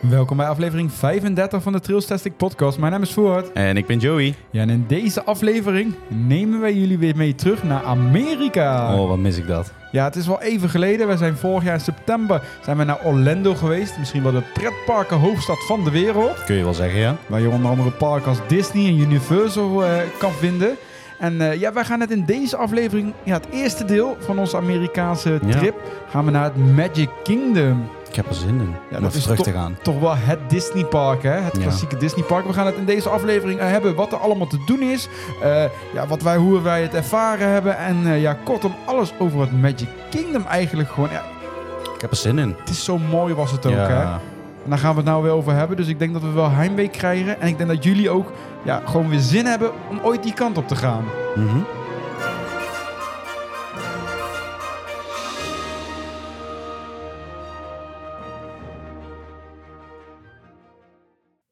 Welkom bij aflevering 35 van de Trailstastic podcast. Mijn naam is Voort. En ik ben Joey. Ja, en in deze aflevering nemen wij jullie weer mee terug naar Amerika. Oh, wat mis ik dat. Ja, het is wel even geleden. We zijn vorig jaar in september zijn we naar Orlando geweest. Misschien wel de pretparken hoofdstad van de wereld. Kun je wel zeggen, ja? Waar je onder andere parken als Disney en Universal eh, kan vinden. En eh, ja, wij gaan het in deze aflevering, ja, het eerste deel van onze Amerikaanse Ja. trip, gaan we naar het Magic Kingdom. Ik heb er zin in Ja, om dat even is terug te gaan. Toch wel het Disneypark, hè? Het Ja. klassieke Disneypark. We gaan het in deze aflevering eh, hebben wat er allemaal te doen is. Eh, ja, wat wij, hoe wij het ervaren hebben. En eh, ja, kortom, alles over het Magic Kingdom eigenlijk gewoon. Ja, Ik heb er zin in. het is zo mooi was het ook, ja. hè? En daar gaan we het nou weer over hebben. Dus ik denk dat we wel heimwee krijgen. En ik denk dat jullie ook ja, gewoon weer zin hebben om ooit die kant op te gaan. Mhm.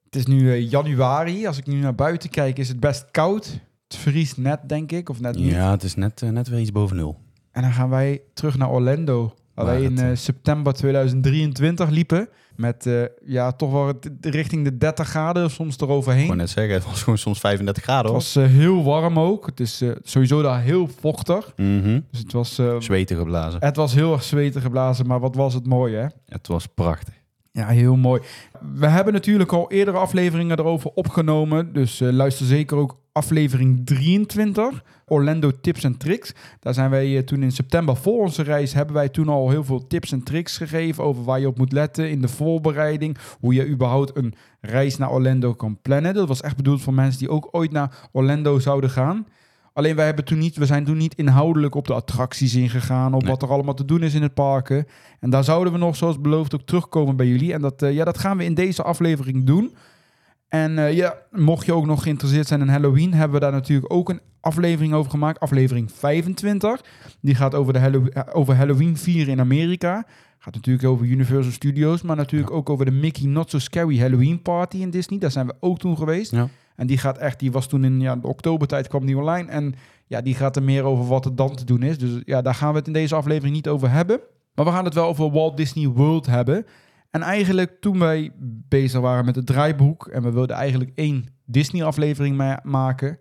Het is nu eh, januari. Als ik nu naar buiten kijk, is het best koud. Het vriest net, denk ik. Of net niet. Ja, het is net, eh, net weer iets boven nul. En dan gaan wij terug naar Orlando. Waar wij in eh, september 2023 liepen. Met eh, ja, toch wel het- richting de 30 graden, soms Ik wou eroverheen. net zeggen, het was gewoon soms 35 graden Het hoor. was eh, heel warm ook. Het is eh, sowieso daar heel vochtig. Mhm. Dus het was, Zweten geblazen. het was heel erg zwetig geblazen. Maar wat was het mooi, hè? Het was prachtig. Ja, heel mooi. We hebben natuurlijk al eerdere afleveringen erover opgenomen. Dus eh, luister zeker ook aflevering 23. Orlando Tips en Tricks. Daar zijn wij eh, toen in september voor onze reis... hebben wij toen al heel veel tips en tricks gegeven... over waar je op moet letten in de voorbereiding. Hoe je überhaupt een reis naar Orlando kan plannen. Dat was echt bedoeld voor mensen die ook ooit naar Orlando zouden gaan. Alleen wij hebben toen niet, we zijn toen niet inhoudelijk op de attracties ingegaan, op Nee. wat er allemaal te doen is in het parken. En daar zouden we nog, zoals beloofd, ook terugkomen bij jullie. En dat, eh, ja, dat gaan we in deze aflevering doen. En eh, ja, mocht je ook nog geïnteresseerd zijn in Halloween, hebben we daar natuurlijk ook een aflevering over gemaakt. Aflevering 25. Die gaat over, de eh, over Halloween 4 in Amerika. Gaat natuurlijk over Universal Studios, maar natuurlijk ook over de Mickey Not So Scary Halloween Party in Disney. Daar zijn we ook toen geweest. Ja. En die gaat echt, die was toen in ja, de oktobertijd kwam die online. En ja, die gaat er meer over wat er dan te doen is. Dus ja, daar gaan we het in deze aflevering niet over hebben. Maar we gaan het wel over Walt Disney World hebben. En eigenlijk toen wij bezig waren met het draaiboek... en we wilden eigenlijk één Disney-aflevering ma- maken...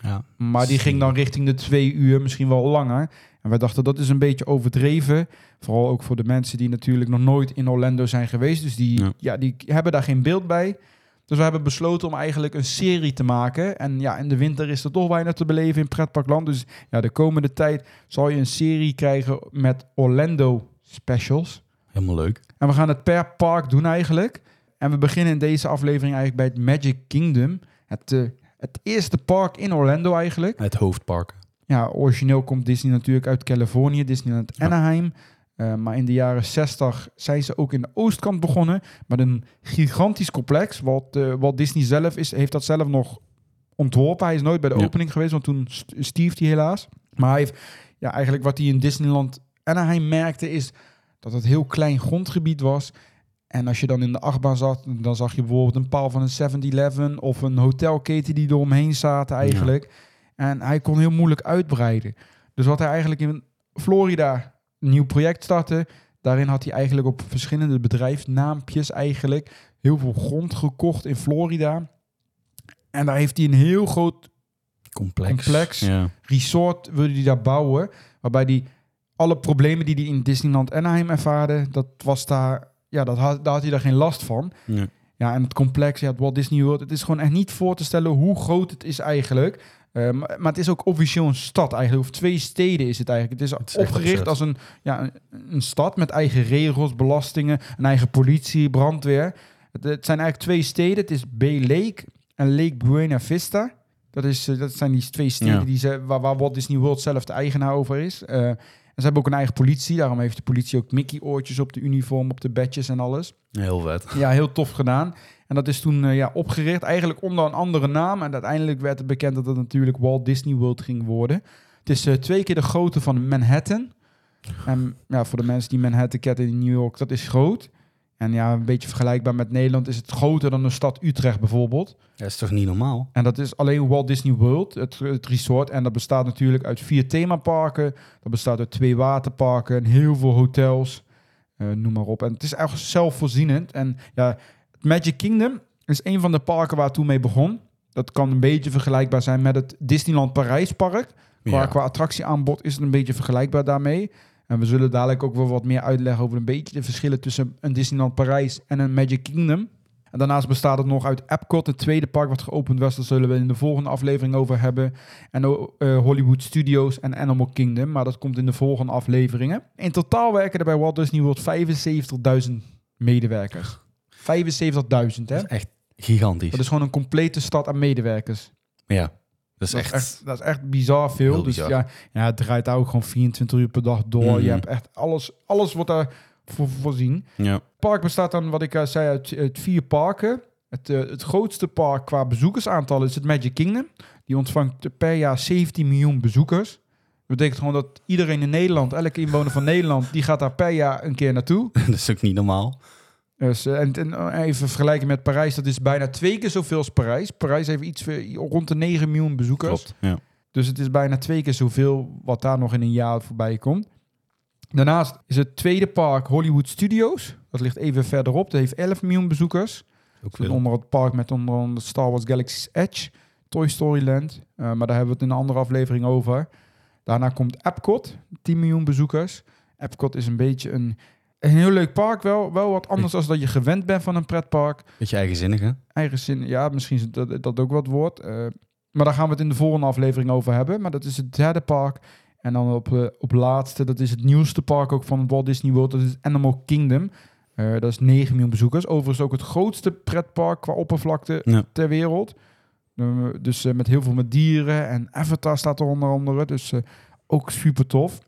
Ja. maar die ging dan richting de twee uur, misschien wel langer. En wij dachten dat is een beetje overdreven. Vooral ook voor de mensen die natuurlijk nog nooit in Orlando zijn geweest. Dus die, ja. Ja. die hebben daar geen beeld bij. Dus we hebben besloten om eigenlijk een serie te maken. En ja, in de winter is er toch weinig te beleven in pretparkland. Dus ja, de komende tijd zal je een serie krijgen met Orlando specials. Helemaal leuk. En we gaan het per park doen eigenlijk. En we beginnen in deze aflevering eigenlijk bij het Magic Kingdom. Het, eh, het eerste park in Orlando eigenlijk. Het hoofdpark. Ja, origineel komt Disney natuurlijk uit Californië, Disneyland Ja. Eh, maar in de jaren 60 zijn ze ook in de oostkant begonnen met een gigantisch complex. Wat, eh, wat Disney zelf is, heeft dat zelf nog ontworpen. Hij is nooit bij de Ja. opening geweest, want toen st- stief hij helaas. Maar hij heeft, ja, eigenlijk wat hij in Disneyland Anaheim merkte is dat het heel klein grondgebied was. En als je dan in de achtbaan zat, dan zag je bijvoorbeeld een paal van een 7-Eleven of een hotelketen die eromheen zaten eigenlijk. En hij kon heel moeilijk uitbreiden. Dus wat hij eigenlijk in Florida nieuw project startte, daarin had hij eigenlijk op verschillende bedrijfsnaampjes eigenlijk heel veel grond gekocht in Florida. En daar heeft hij een heel groot Complex. Complex. Ja. resort wilde hij daar bouwen, waarbij hij alle problemen die hij in Disneyland Anaheim ervaarde, dat was daar, ja, dat had, daar had hij daar geen last van. Ja. Ja, en het complex, ja, het Walt Disney World, het is gewoon echt niet voor te stellen hoe groot het is eigenlijk. Eh, maar, maar het is ook officieel een stad eigenlijk, of twee steden is het eigenlijk. Het is, Het is opgericht als een, ja, een, een stad met eigen regels, belastingen, een eigen politie, brandweer. Het, het zijn eigenlijk twee steden. Het is Bay Lake en Lake Buena Vista. Dat, is, eh, dat zijn die twee steden Ja. die ze, waar, waar Walt Disney World zelf de eigenaar over is. Eh, en ze hebben ook een eigen politie. Daarom heeft de politie ook Mickey-oortjes op de uniform, op de badges en alles. Heel vet. Ja, heel tof gedaan. En dat is toen eh, ja, opgericht, eigenlijk onder een andere naam. En uiteindelijk werd het bekend dat het natuurlijk Walt Disney World ging worden. Het is eh, twee keer de grootte van Manhattan. En ja, voor de mensen die Manhattan kennen in New York, dat is groot. En ja, een beetje vergelijkbaar met Nederland is het groter dan de stad Utrecht bijvoorbeeld. Dat is toch niet normaal? En dat is alleen Walt Disney World, het, het resort. En dat bestaat natuurlijk uit vier themaparken. Dat bestaat uit twee waterparken en heel veel hotels. eh, noem maar op. En het is eigenlijk zelfvoorzienend. En ja, Magic Kingdom is een van de parken waar het toen mee begon. Dat kan een beetje vergelijkbaar zijn met het Disneyland Parijspark. Qua, Ja. qua attractieaanbod is het een beetje vergelijkbaar daarmee. En we zullen dadelijk ook wel wat meer uitleggen over een beetje de verschillen tussen een Disneyland Parijs en een Magic Kingdom. En daarnaast bestaat het nog uit Epcot, het tweede park wat geopend was. Daar zullen we in de volgende aflevering over hebben. En eh, Hollywood Studios en Animal Kingdom. Maar dat komt in de volgende afleveringen. In totaal werken er bij Walt Disney World 75.000 medewerkers. 75.000 hè? Dat is echt gigantisch. Dat is gewoon een complete stad aan medewerkers. Ja, dat is Dat echt... dat is echt bizar veel. Dus bizar. ja, ja, het draait daar ook gewoon 24 uur per dag door. Mhm. Je hebt echt alles, alles wordt daar voor voorzien. Ja. Het park bestaat dan, wat ik eh, zei, uit, uit vier parken. Het, eh, het grootste park qua bezoekersaantal is het Magic Kingdom. Die ontvangt per jaar 17 miljoen bezoekers. Dat betekent gewoon dat iedereen in Nederland, elke inwoner van Nederland, die gaat daar per jaar een keer naartoe. dat is ook niet normaal. Dus, eh, en, en even vergelijken met Parijs, dat is bijna twee keer zoveel als Parijs. Parijs heeft iets rond de 9 miljoen bezoekers. Klopt. Ja. Dus het is bijna twee keer zoveel wat daar nog in een jaar voorbij komt. Daarnaast is het tweede park Hollywood Studios. Dat ligt even verderop. Dat heeft 11 miljoen bezoekers. Ook veel. onder het park met onder andere Star Wars Galaxy's Edge, Toy Story Land. Eh, maar daar hebben we het in een andere aflevering over. Daarna komt Epcot, 10 miljoen bezoekers. Epcot is een beetje een, een heel leuk park. Wel, wel wat anders dan dat je gewend bent van een pretpark. Beetje eigenzinnig, hè? Eigen zin, ja, misschien is dat, dat ook wat woord. Eh, maar daar gaan we het in de volgende aflevering over hebben. Maar dat is het derde park. En dan op, eh, op laatste, dat is het nieuwste park ook van Walt Disney World. Dat is Animal Kingdom. Eh, dat is 9 miljoen bezoekers. Overigens ook het grootste pretpark qua oppervlakte Ja. ter wereld. Dus met heel veel met dieren. En Avatar staat er onder andere. Dus ook super tof.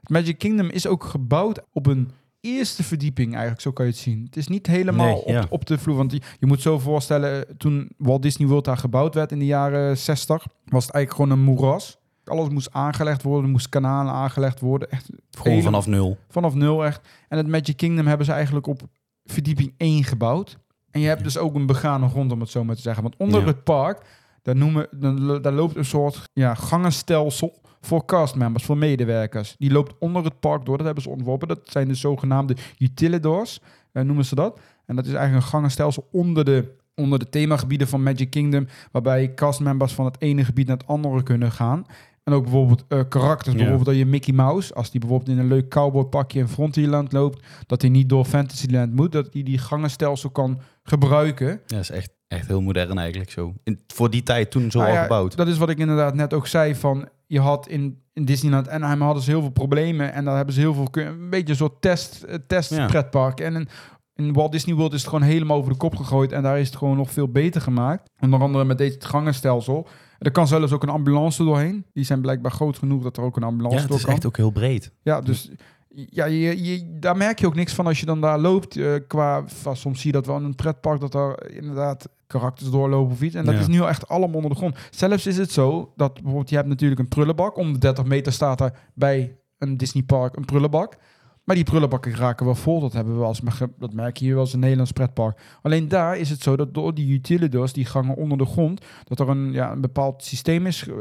Het Magic Kingdom is ook gebouwd op een eerste verdieping eigenlijk, zo kan je het zien. Het is niet helemaal Nee, ja. op, op de vloer. Want je, je moet zo voorstellen, eh, toen Walt Disney World daar gebouwd werd in de jaren 60, was het eigenlijk gewoon een moeras. Alles moest aangelegd worden, er moest kanalen aangelegd worden. Echt Gewoon Hele- vanaf nul. vanaf nul echt. En het Magic Kingdom hebben ze eigenlijk op verdieping 1 gebouwd. En je hebt dus ook een begane grond, om het zo maar te zeggen. Want onder Ja. het park, daar, noemen, daar loopt een soort ja, gangenstelsel voor castmembers, voor medewerkers. Die loopt onder het park door, dat hebben ze ontworpen. Dat zijn de zogenaamde utilidors, eh, noemen ze dat. En dat is eigenlijk een gangenstelsel onder de, onder de themagebieden van Magic Kingdom, waarbij castmembers van het ene gebied naar het andere kunnen gaan. En ook bijvoorbeeld eh, karakters, Ja. bijvoorbeeld dat je Mickey Mouse, als die bijvoorbeeld in een leuk cowboypakje in Frontierland loopt, dat hij niet door Fantasyland moet, dat hij die gangenstelsel kan gebruiken. Ja, dat is echt, echt heel modern eigenlijk zo. In, voor die tijd toen zo Nou al gebouwd. Dat is wat ik inderdaad net ook zei van je had in, in Disneyland Anaheim hadden ze heel veel problemen en daar hebben ze heel veel een beetje een soort test eh, test Ja. pretpark en in, in Walt Disney World is het gewoon helemaal over de kop gegooid en daar is het gewoon nog veel beter gemaakt. Onder andere met deze gangenstelsel. Er kan zelfs ook een ambulance doorheen. Die zijn blijkbaar groot genoeg dat er ook een ambulance Ja, het door is kan. echt ook heel breed. Ja, dus ja, je, je, daar merk je ook niks van als je dan daar loopt. eh, qua, van, soms zie je dat wel in een pretpark dat er inderdaad karakters doorlopen of iets. En dat Ja. is nu echt allemaal onder de grond. Zelfs is het zo dat bijvoorbeeld je hebt natuurlijk een prullenbak. Om de 30 meter staat er bij een Disneypark een prullenbak. Maar die prullenbakken raken wel vol. Dat hebben we als dat merk je hier wel eens een Nederlands pretpark. Alleen daar is het zo dat door die utilidors, die gangen onder de grond, dat er een, ja, een bepaald systeem is eh,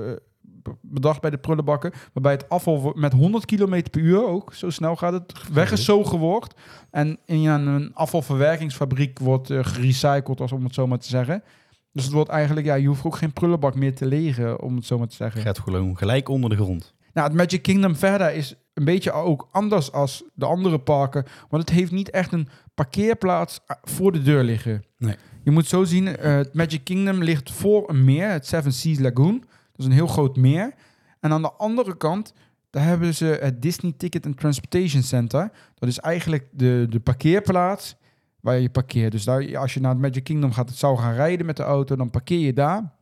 bedacht bij de prullenbakken, waarbij het afval met 100 km per uur ook, zo snel gaat het, weggezogen wordt. En in ja, een afvalverwerkingsfabriek wordt eh, gerecycled, als om het zo maar te zeggen. Dus het wordt eigenlijk, ja, je hoeft ook geen prullenbak meer te legen, om het zo maar te zeggen. Gaat gewoon gelijk onder de grond. Nou, het Magic Kingdom verder is een beetje ook anders als de andere parken. Want het heeft niet echt een parkeerplaats eh, voor de deur liggen. Nee. Je moet zo zien, eh, het Magic Kingdom ligt voor een meer, het Seven Seas Lagoon. Dat is een heel groot meer. En aan de andere kant, daar hebben ze het Disney Ticket and Transportation Center. Dat is eigenlijk de, de parkeerplaats waar je parkeert. Dus daar, als je naar het Magic Kingdom gaat, het zou gaan rijden met de auto, dan parkeer je daar.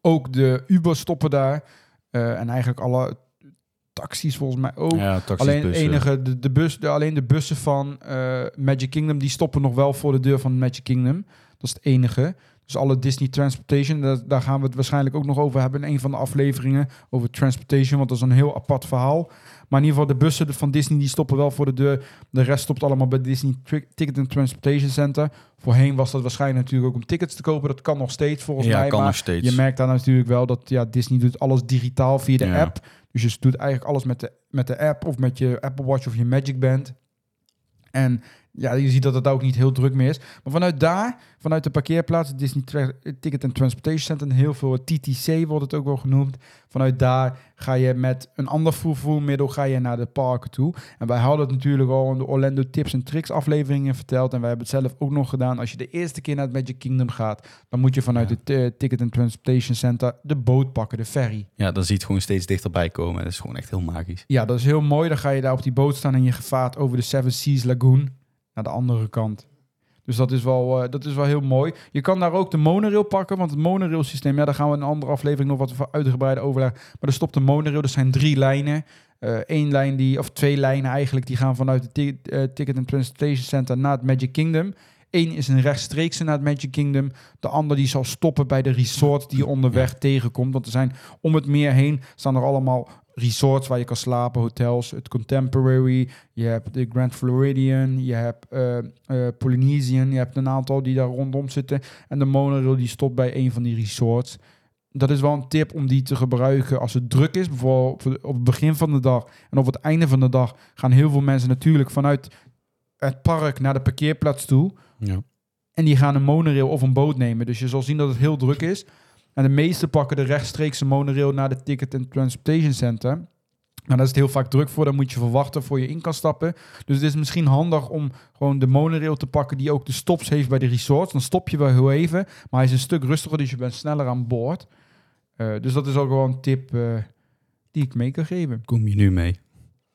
Ook de Uber stoppen daar. Eh, en eigenlijk alle taxis volgens mij ook. Ja, taxis, alleen het enige, de, de bus, de, alleen de bussen van eh, Magic Kingdom, die stoppen nog wel voor de deur van Magic Kingdom. Dat is het enige. Dus alle Disney Transportation, daar, daar gaan we het waarschijnlijk ook nog over hebben in een van de afleveringen over Transportation, want dat is een heel apart verhaal. Maar in ieder geval, de bussen van Disney die stoppen wel voor de deur. De rest stopt allemaal bij Disney Ticket and Transportation Center. Voorheen was dat waarschijnlijk natuurlijk ook om tickets te kopen. Dat kan nog steeds volgens ja, mij. kan maar nog steeds. je merkt daar natuurlijk wel dat ja, Disney doet alles digitaal via de Ja. app. Dus je doet eigenlijk alles met de, met de app of met je Apple Watch of je Magic Band. En ja, je ziet dat het ook niet heel druk meer is. Maar vanuit daar, vanuit de parkeerplaats, Disney Tra- Ticket and Transportation Center, en heel veel TTC wordt het ook wel genoemd. Vanuit daar ga je met een ander vervoermiddel ga je naar de parken toe. En wij hadden het natuurlijk al in de Orlando Tips en Tricks afleveringen verteld. En wij hebben het zelf ook nog gedaan. Als je de eerste keer naar het Magic Kingdom gaat, dan moet je vanuit Ja. het eh, Ticket and Transportation Center de boot pakken, de ferry. Ja, dan zie je het gewoon steeds dichterbij komen. Dat is gewoon echt heel magisch. Ja, dat is heel mooi. Dan ga je daar op die boot staan en je vaart over de Seven Seas Lagoon naar de andere kant. Dus dat is, wel, eh, dat is wel heel mooi. Je kan daar ook de monorail pakken, want het monorail systeem, ja, daar gaan we in een andere aflevering nog wat uitgebreider overleggen. Maar er stopt de monorail, er zijn drie lijnen. Eén lijn die, of twee lijnen eigenlijk, die gaan vanuit het eh, Ticket and Transportation Center naar het Magic Kingdom. Eén is een rechtstreekse naar het Magic Kingdom. De ander die zal stoppen bij de resort die onderweg tegenkomt. Want er zijn om het meer heen staan er allemaal resorts waar je kan slapen, hotels, het Contemporary, je hebt de Grand Floridian, je hebt eh, Polynesian, je hebt een aantal die daar rondom zitten. En de monorail die stopt bij een van die resorts. Dat is wel een tip om die te gebruiken als het druk is. Bijvoorbeeld op het- op het begin van de dag en op het einde van de dag gaan heel veel mensen natuurlijk vanuit het park naar de parkeerplaats toe. Ja. En die gaan een monorail of een boot nemen. Dus je zal zien dat het heel druk is. En de meesten pakken de rechtstreekse monorail naar de Ticket and Transportation Center. Maar daar is het heel vaak druk voor. Dan moet je verwachten voor je in kan stappen. Dus het is misschien handig om gewoon de monorail te pakken die ook de stops heeft bij de resorts. Dan stop je wel heel even. Maar hij is een stuk rustiger, dus je bent sneller aan boord. Eh, dus dat is ook wel een tip eh, die ik mee kan geven. Kom je nu mee?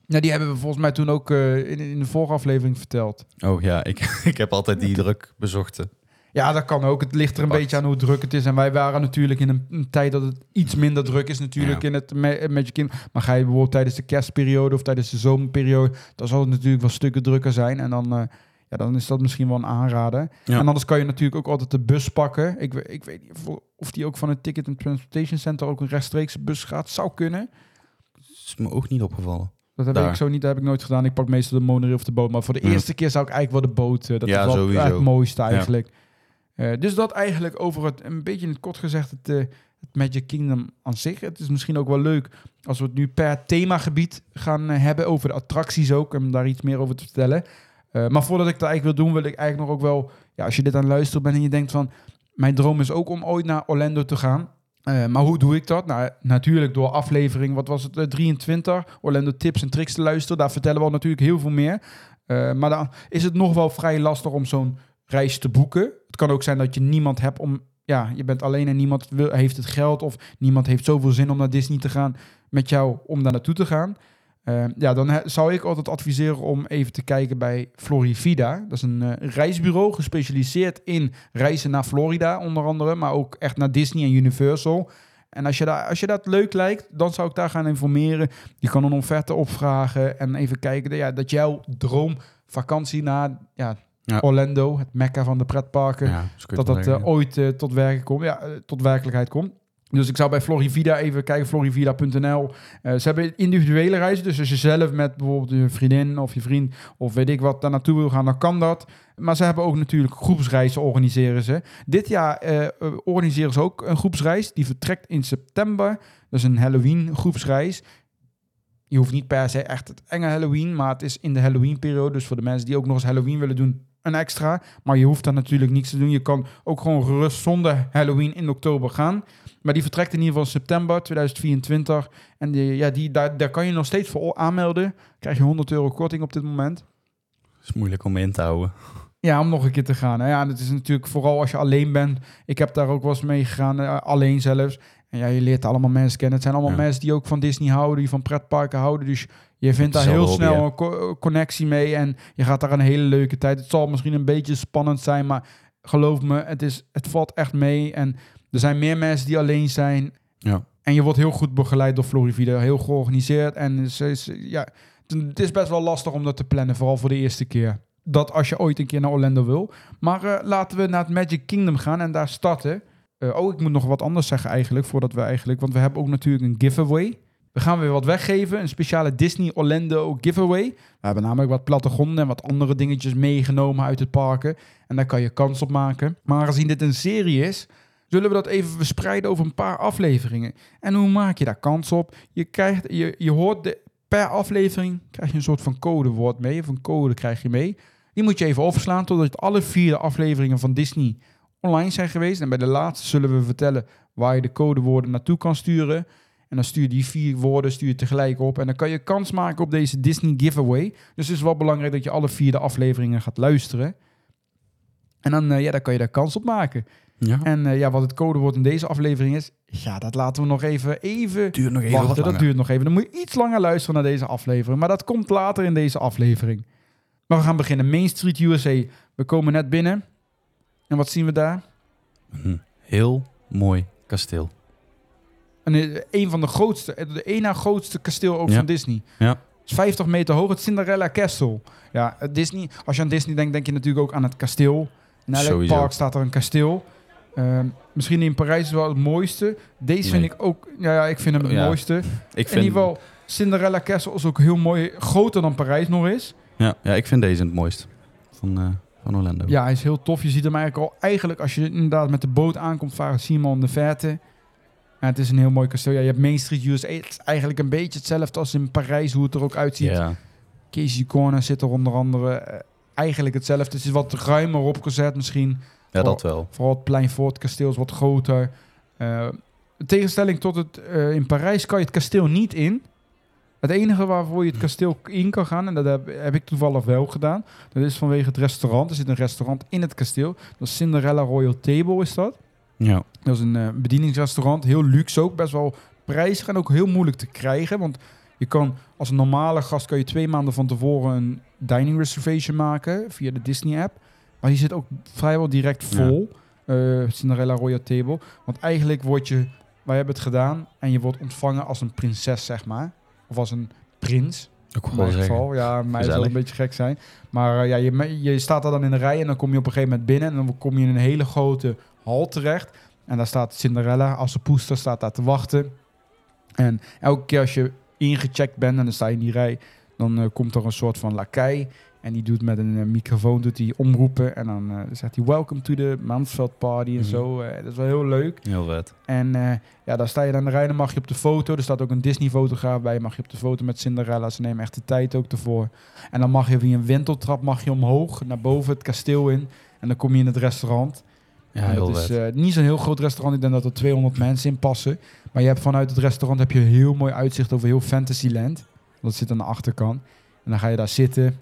Nou, die hebben we volgens mij toen ook eh, in, in de vorige aflevering verteld. Oh ja, ik, ik heb altijd die druk bezochten. Ja, dat kan ook. Het ligt er een Pakt. beetje aan hoe druk het is. En wij waren natuurlijk in een, een tijd dat het iets minder druk is natuurlijk Ja. in het Ma- Magic Kingdom. Maar ga je bijvoorbeeld tijdens de kerstperiode of tijdens de zomerperiode, dan zal het natuurlijk wel stukken drukker zijn. En dan, eh, ja, dan is dat misschien wel een aanrader. Ja. En anders kan je natuurlijk ook altijd de bus pakken. Ik, ik weet niet of, of die ook van het Ticket and Transportation Center ook een rechtstreekse bus gaat. Zou kunnen. is me ook niet opgevallen. Dat heb Daar. ik zo niet, dat heb ik nooit gedaan. Ik pak meestal de monorail of de boot. Maar voor de Ja. eerste keer zou ik eigenlijk wel de boot. eh, dat is wel het mooiste eigenlijk. Eh, dus dat eigenlijk over het, een beetje in het kort gezegd, het, eh, het Magic Kingdom aan zich. Het is misschien ook wel leuk als we het nu per themagebied gaan eh, hebben over de attracties ook. Om daar iets meer over te vertellen. Maar voordat ik dat eigenlijk wil doen, wil ik eigenlijk nog ook wel... Ja, als je dit aan het luisteren bent en je denkt van... Mijn droom is ook om ooit naar Orlando te gaan. Maar hoe doe ik dat? Nou, natuurlijk door aflevering, wat was het, eh, 23, Orlando Tips en Tricks te luisteren. Daar vertellen we al natuurlijk heel veel meer. Maar dan is het nog wel vrij lastig om zo'n reis te boeken. Het kan ook zijn dat je niemand hebt om... Ja, je bent alleen en niemand heeft het geld... of niemand heeft zoveel zin om naar Disney te gaan met jou om daar naartoe te gaan. Eh, ja, dan zou ik altijd adviseren om even te kijken bij Florivida. Dat is een eh, reisbureau gespecialiseerd in reizen naar Florida onder andere, maar ook echt naar Disney en Universal. En als je, daar, als je dat leuk lijkt, dan zou ik daar gaan informeren. Je kan een offerte opvragen en even kijken ja, dat jouw droomvakantie naar ja, Ja. Orlando, het mekka van de pretparken, Ja, je dat dat eh, ooit eh, tot, werken komt, ja, eh, tot werkelijkheid komt. Dus ik zou bij Florivida even kijken, florivida.nl. Ze hebben individuele reizen, dus als je zelf met bijvoorbeeld je vriendin of je vriend of weet ik wat daar naartoe wil gaan, dan kan dat. Maar ze hebben ook natuurlijk groepsreizen organiseren ze. Dit jaar organiseren ze ook een groepsreis, die vertrekt in september. Dat is een Halloween groepsreis. Je hoeft niet per se echt het enge Halloween, maar het is in de Halloween-periode. Dus voor de mensen die ook nog eens Halloween willen doen, een extra. Maar je hoeft daar natuurlijk niets te doen. Je kan ook gewoon gerust zonder Halloween in oktober gaan. Maar die vertrekt in ieder geval september 2024. En die, ja, die, daar, daar kan je nog steeds voor aanmelden. Krijg je 100 euro korting op dit moment. Is moeilijk om in te houden. Ja, om nog een keer te gaan. Ja, en het is natuurlijk vooral als je alleen bent. Ik heb daar ook wel eens mee gegaan, eh, alleen zelfs. En ja, je leert allemaal mensen kennen. Het zijn allemaal Ja. mensen die ook van Disney houden, die van pretparken houden. Dus je vindt daar heel snel een co- connectie mee. En je gaat daar een hele leuke tijd. Het zal misschien een beetje spannend zijn, maar geloof me, het, is, het valt echt mee. En er zijn meer mensen die alleen zijn. Ja. En je wordt heel goed begeleid door Florivida. Heel georganiseerd. En ze is, ja, het is best wel lastig om dat te plannen, vooral voor de eerste keer. dat als je ooit een keer naar Orlando wil. Maar eh, laten we naar het Magic Kingdom gaan en daar starten. Eh, oh, ik moet nog wat anders zeggen eigenlijk, voordat we eigenlijk... Want we hebben ook natuurlijk een giveaway. We gaan weer wat weggeven, een speciale Disney Orlando giveaway. We hebben namelijk wat plattegronden en wat andere dingetjes meegenomen uit het parken. En daar kan je kans op maken. Maar aangezien dit een serie is, zullen we dat even verspreiden over een paar afleveringen. En hoe maak je daar kans op? Je, krijgt, je, je hoort de, per aflevering krijg je een soort van codewoord mee, of een code krijg je mee. Die moet je even overslaan totdat alle vier de afleveringen van Disney online zijn geweest. En bij de laatste zullen we vertellen waar je de codewoorden naartoe kan sturen. En dan stuur je die vier woorden stuur je tegelijk op. En dan kan je kans maken op deze Disney giveaway. Dus het is wel belangrijk dat je alle vier de afleveringen gaat luisteren. En dan, eh, ja, dan kan je daar kans op maken. Ja. En eh, ja, wat het codewoord in deze aflevering is, ja, dat laten we nog even, even duurt nog even wachten. Dat duurt nog even. Dan moet je iets langer luisteren naar deze aflevering. Maar dat komt later in deze aflevering. Maar we gaan beginnen. Main Street USA. We komen net binnen. En wat zien we daar? Een heel mooi kasteel. En eh, een van de grootste, eh, de één na grootste kasteel ook Ja. van Disney. Ja. Het is 50 meter hoog, het Cinderella Castle. Ja, het Disney, als je aan Disney denkt, denk je natuurlijk ook aan het kasteel. In elk park staat er een kasteel. Ehm, misschien in Parijs is wel het mooiste. Deze vind ik ook, ja, ja, ik vind hem het Ja, mooiste. Ik In vind, ieder geval, Cinderella Castle is ook heel mooi, groter dan Parijs nog is. ja, ja, ik vind deze het mooist van, eh, van Orlando. Ja, hij is heel tof. Je ziet hem eigenlijk al, eigenlijk als je inderdaad met de boot aankomt varen, in de verte. Ja, het is een heel mooi kasteel. Ja, je hebt Main Street USA. Het is eigenlijk een beetje hetzelfde als in Parijs, hoe het er ook uitziet. Ja. Casey Corner zit er onder andere. eh, eigenlijk hetzelfde. Het is wat ruimer opgezet misschien. ja, dat wel. Vooral het plein voor het kasteel is wat groter. Eh, in tegenstelling tot het eh, in Parijs kan je het kasteel niet in. Het enige waarvoor je het kasteel in kan gaan, en dat heb, heb ik toevallig wel gedaan, dat is vanwege het restaurant. Er zit een restaurant in het kasteel. Dat is Cinderella Royal Table is dat. Ja. Dat is een eh, bedieningsrestaurant, heel luxe ook, best wel prijzig en ook heel moeilijk te krijgen. Want je kan als een normale gast kan je twee maanden van tevoren een dining reservation maken via de Disney app. Maar die zit ook vrijwel direct vol. eh, Cinderella Royal Table. Want eigenlijk word je, wij hebben het gedaan en je wordt ontvangen als een prinses, zeg maar. Of als een prins. Ik In mijn zeggen. geval. Ja, mij zal Gezellig. een beetje gek zijn. Maar eh, ja, je, je staat er dan in de rij en dan kom je op een gegeven moment binnen. En dan kom je in een hele grote hal terecht. En daar staat Cinderella als de poester staat daar te wachten. En elke keer als je ingecheckt bent en dan sta je in die rij, dan eh, komt er een soort van lakai. En die doet met een eh, microfoon doet die omroepen. En dan eh, zegt hij welcome to the Mansveld party en Mhm. zo. Eh, dat is wel heel leuk. Heel vet. En ja, daar sta je dan de rij, dan mag je op de foto. Er staat ook een Disney-fotograaf bij. Mag je op de foto met Cinderella. Ze nemen echt de tijd ook ervoor. En dan mag je via een wenteltrap mag je omhoog naar boven het kasteel in. En dan kom je in het restaurant. Ja, En heel dat is niet zo'n heel groot restaurant. Ik denk dat er 200 mensen in passen. Maar je hebt vanuit het restaurant heb je een heel mooi uitzicht over heel Fantasyland. Dat zit aan de achterkant. En dan ga je daar zitten.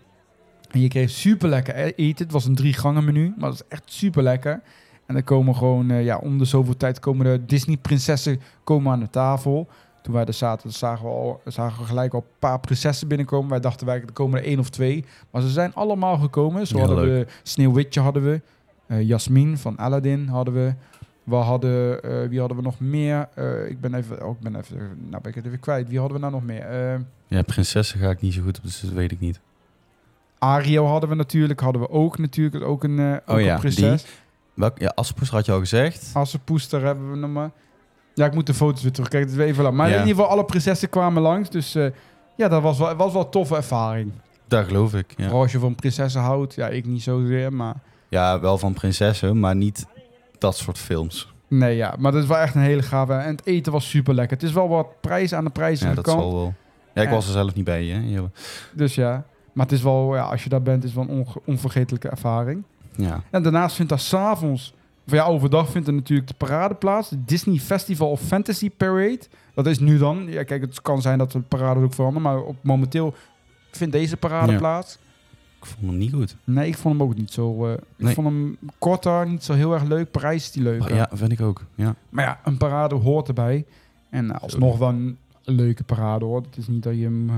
En je kreeg super lekker eten. Het was een drie gangen menu, maar dat is echt super lekker. En dan komen gewoon, eh, ja, om de zoveel tijd komen de Disney prinsessen komen aan de tafel. Toen wij er zaten, zagen we, al, zagen we gelijk al een paar prinsessen binnenkomen. Wij dachten wij, er komen er één of twee. Maar ze zijn allemaal gekomen. Zo hadden leuk. we Sneeuwwitje hadden we. Eh Jasmin van Aladdin hadden we. We hadden, eh, wie hadden we nog meer? Ik ben even, oh, ik ben even, nou ben ik het even kwijt. Wie hadden we nou nog meer? Ja, prinsessen ga ik niet zo goed op, dus dat weet ik niet. Ariel hadden we natuurlijk, hadden we ook natuurlijk, ook een, eh ook Oh ja, een prinses. Welk, ja, Assepoester had je al gezegd. Assepoester hebben we nog maar. Ja, ik moet de foto's weer terugkijken, het is even lang. Maar Ja. in ieder geval, alle prinsessen kwamen langs, dus eh, ja, dat was wel, was wel een toffe ervaring. Daar geloof ik. Ja. Vooral als je van prinsessen houdt, ja, ik niet zozeer, maar... ja, wel van prinsessen, maar niet dat soort films. Nee, ja, maar dat is wel echt een hele gave. En het eten was super lekker. Het is wel wat prijs aan de prijzige Ja, dat zal wel. Ja, ik was er zelf niet bij. Hè? Dus ja, maar het is wel, ja, als je daar bent, is het wel een onvergetelijke ervaring. ja. En daarnaast vindt daar s'avonds, of ja, overdag vindt er natuurlijk de parade plaats. De Disney Festival of Fantasy Parade. Dat is nu dan. Ja, kijk, het kan zijn dat de parade ook veranderen, maar op, momenteel vindt deze parade Ja. plaats. Ik vond hem niet goed. Nee, ik vond hem ook niet zo. eh, Ik Nee. vond hem korter, niet zo heel erg leuk. Parijs is die leuk. Maar ja, vind ik ook. Ja. Maar ja, een parade hoort erbij. En alsnog wel een leuke parade hoor. Het is niet dat je hem. eh,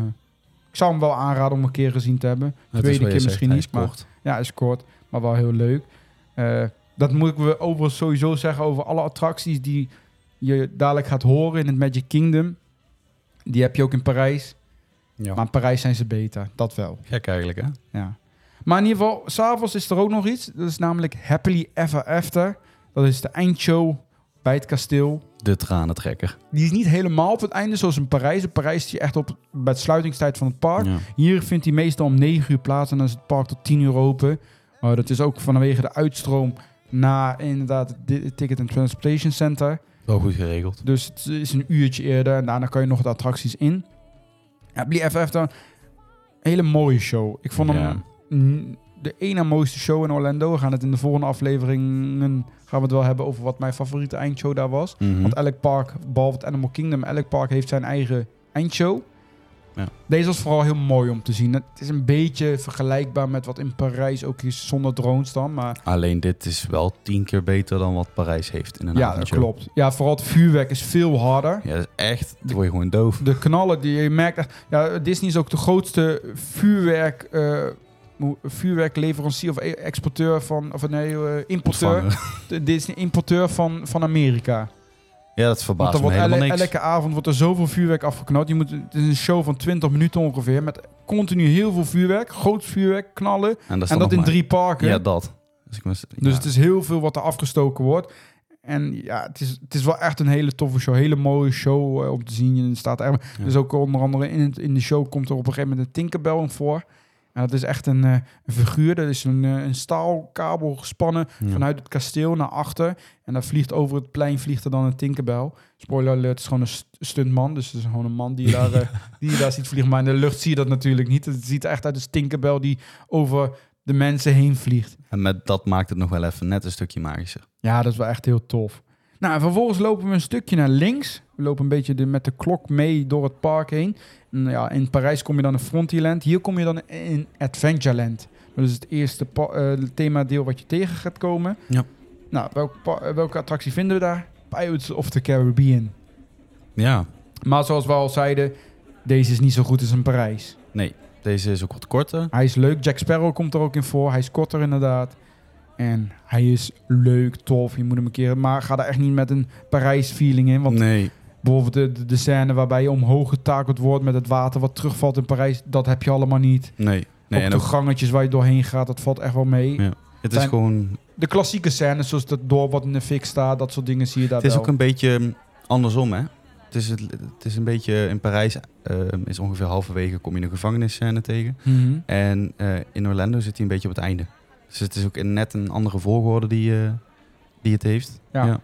ik zou hem wel aanraden om een keer gezien te hebben. Tweede keer zegt, misschien niet, maar-. Ja, is kort, maar wel heel leuk. Eh, dat moeten we overigens sowieso zeggen over alle attracties die je dadelijk gaat horen in het Magic Kingdom. Die heb je ook in Parijs. Ja. Maar in Parijs zijn ze beter, dat wel. Gek eigenlijk, hè? Ja. Maar in ieder geval, s'avonds is er ook nog iets. Dat is namelijk Happily Ever After. Dat is de eindshow bij het kasteel. De tranentrekker. Die is niet helemaal op het einde zoals in Parijs. In Parijs is die echt op bij de sluitingstijd van het park. Ja. Hier vindt hij meestal om 9 uur plaats en dan is het park tot 10 uur open. Uh, dat is ook vanwege de uitstroom naar inderdaad het Ticket and Transportation Center. Wel goed geregeld. Dus het is een uurtje eerder en daarna kan je nog de attracties in. Ja, FF dan, een hele mooie show. Ik vond Ja. hem de ene mooiste show in Orlando. We gaan het in de volgende afleveringen gaan we het wel hebben over wat mijn favoriete eindshow daar was. Mhm. Want elk park, behalve het Animal Kingdom, elk park heeft zijn eigen eindshow. Ja. Deze was vooral heel mooi om te zien. Het is een beetje vergelijkbaar met wat in Parijs ook is zonder drones dan. Maar Alleen dit is wel tien keer beter dan wat Parijs heeft in een ja, dat klopt. Ja, vooral het vuurwerk is veel harder. Ja, dat is echt. Dan word je gewoon doof. De knallen die je merkt. Ja, Disney is ook de grootste vuurwerk, eh, vuurwerkleverancier of exporteur van, of nee, eh, importeur. Ontvangen. De Disney importeur van, van Amerika. Ja, dat verbaast er me wordt helemaal ele- niks. elke avond wordt er zoveel vuurwerk afgeknald. Je moet, het is een show van 20 minuten ongeveer. Met continu heel veel vuurwerk. Groot vuurwerk, knallen. En dat, is En in maar- drie parken. Ja, dat. Dus, ik Dus het is heel veel wat er afgestoken wordt. En ja, het is, het is wel echt een hele toffe show. Hele mooie show eh, om te zien. En er staat er, Ja. Dus ook onder andere in, het, in de show komt er op een gegeven moment een Tinkerbell in voor. En dat is echt een, eh, een figuur. Dat is een, eh, een staalkabel gespannen Ja. vanuit het kasteel naar achter. En dan vliegt over het plein vliegt er dan een Tinkerbell. Spoiler alert, het is gewoon een st- stuntman. Dus het is gewoon een man die je, daar, eh, die je daar ziet vliegen. Maar in de lucht zie je dat natuurlijk niet. Het ziet echt uit als Tinkerbell die over de mensen heen vliegt. En met dat maakt het nog wel even net een stukje magischer. Ja, dat is wel echt heel tof. Nou, en vervolgens lopen we een stukje naar links. We lopen een beetje de, met de klok mee door het park heen. En ja, in Parijs kom je dan in Frontierland. Hier kom je dan in Adventureland. Dat is het eerste eh, themadeel wat je tegen gaat komen. Ja. Nou, welk pa- eh, welke attractie vinden we daar? Pirates of the Caribbean. Ja, Maar zoals we al zeiden, deze is niet zo goed als in Parijs. nee. Deze is ook wat korter. Hij is leuk. Jack Sparrow komt er ook in voor. Hij is korter inderdaad. En hij is leuk, tof. Je moet hem een keer... Maar ga daar echt niet met een Parijs-feeling in. Want nee. Bijvoorbeeld de, de, scène waarbij je omhoog getakeld wordt met het water wat terugvalt in Parijs. Dat heb je allemaal niet. Nee. nee ook en de ook, gangetjes waar je doorheen gaat, dat valt echt wel mee. Ja. het is zijn- gewoon... De klassieke scènes, zoals dat door wat in de fik staat, dat soort dingen zie je daar Het is wel. ook een beetje mm, andersom, hè? Het is, het, het is een beetje... In Parijs eh, is ongeveer halverwege kom je een gevangennisscène tegen. Mhm. En eh, in Orlando zit hij een beetje op het einde. Dus het is ook net een andere volgorde die, eh, die het heeft. Ja. Ja,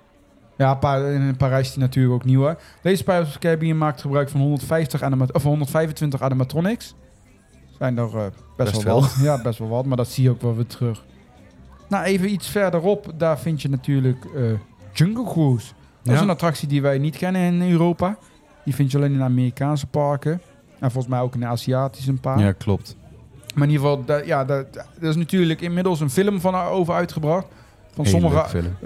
Pa- in Parijs is die natuurlijk ook nieuw. hè. Deze Pirates of the Caribbean maakt gebruik van 150 anima- of 125 animatronics. Zijn er eh, best, Best wel wat. Ja, best wel wat, maar dat zie je ook wel weer terug. Nou, even iets verderop, daar vind je natuurlijk eh, Jungle Cruise. Dat is Ja. een attractie die wij niet kennen in Europa. Die vind je alleen in Amerikaanse parken. En volgens mij ook in de Aziatische een paar. Ja, klopt. Maar in ieder geval, da- ja, da- da- er is natuurlijk inmiddels een film van over uitgebracht. Van sommige.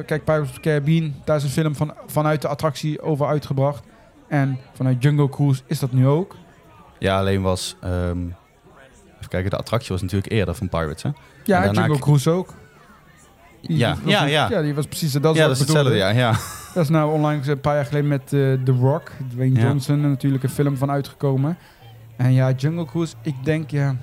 Kijk, Pirates of the Caribbean, daar is een film van, vanuit de attractie over uitgebracht. En vanuit Jungle Cruise is dat nu ook. Ja, alleen was... ehm, even kijken, de attractie was natuurlijk eerder van Pirates, hè? Ja, En Jungle Cruise ook. Die- Ja, die ja, ja. Ja, die was precies... Dat ja, dat is hetzelfde, ja. ja. Dat is nou onlangs een paar jaar geleden met eh, The Rock, Dwayne. Johnson, natuurlijk een film van uitgekomen. En ja, Jungle Cruise, ik denk ja,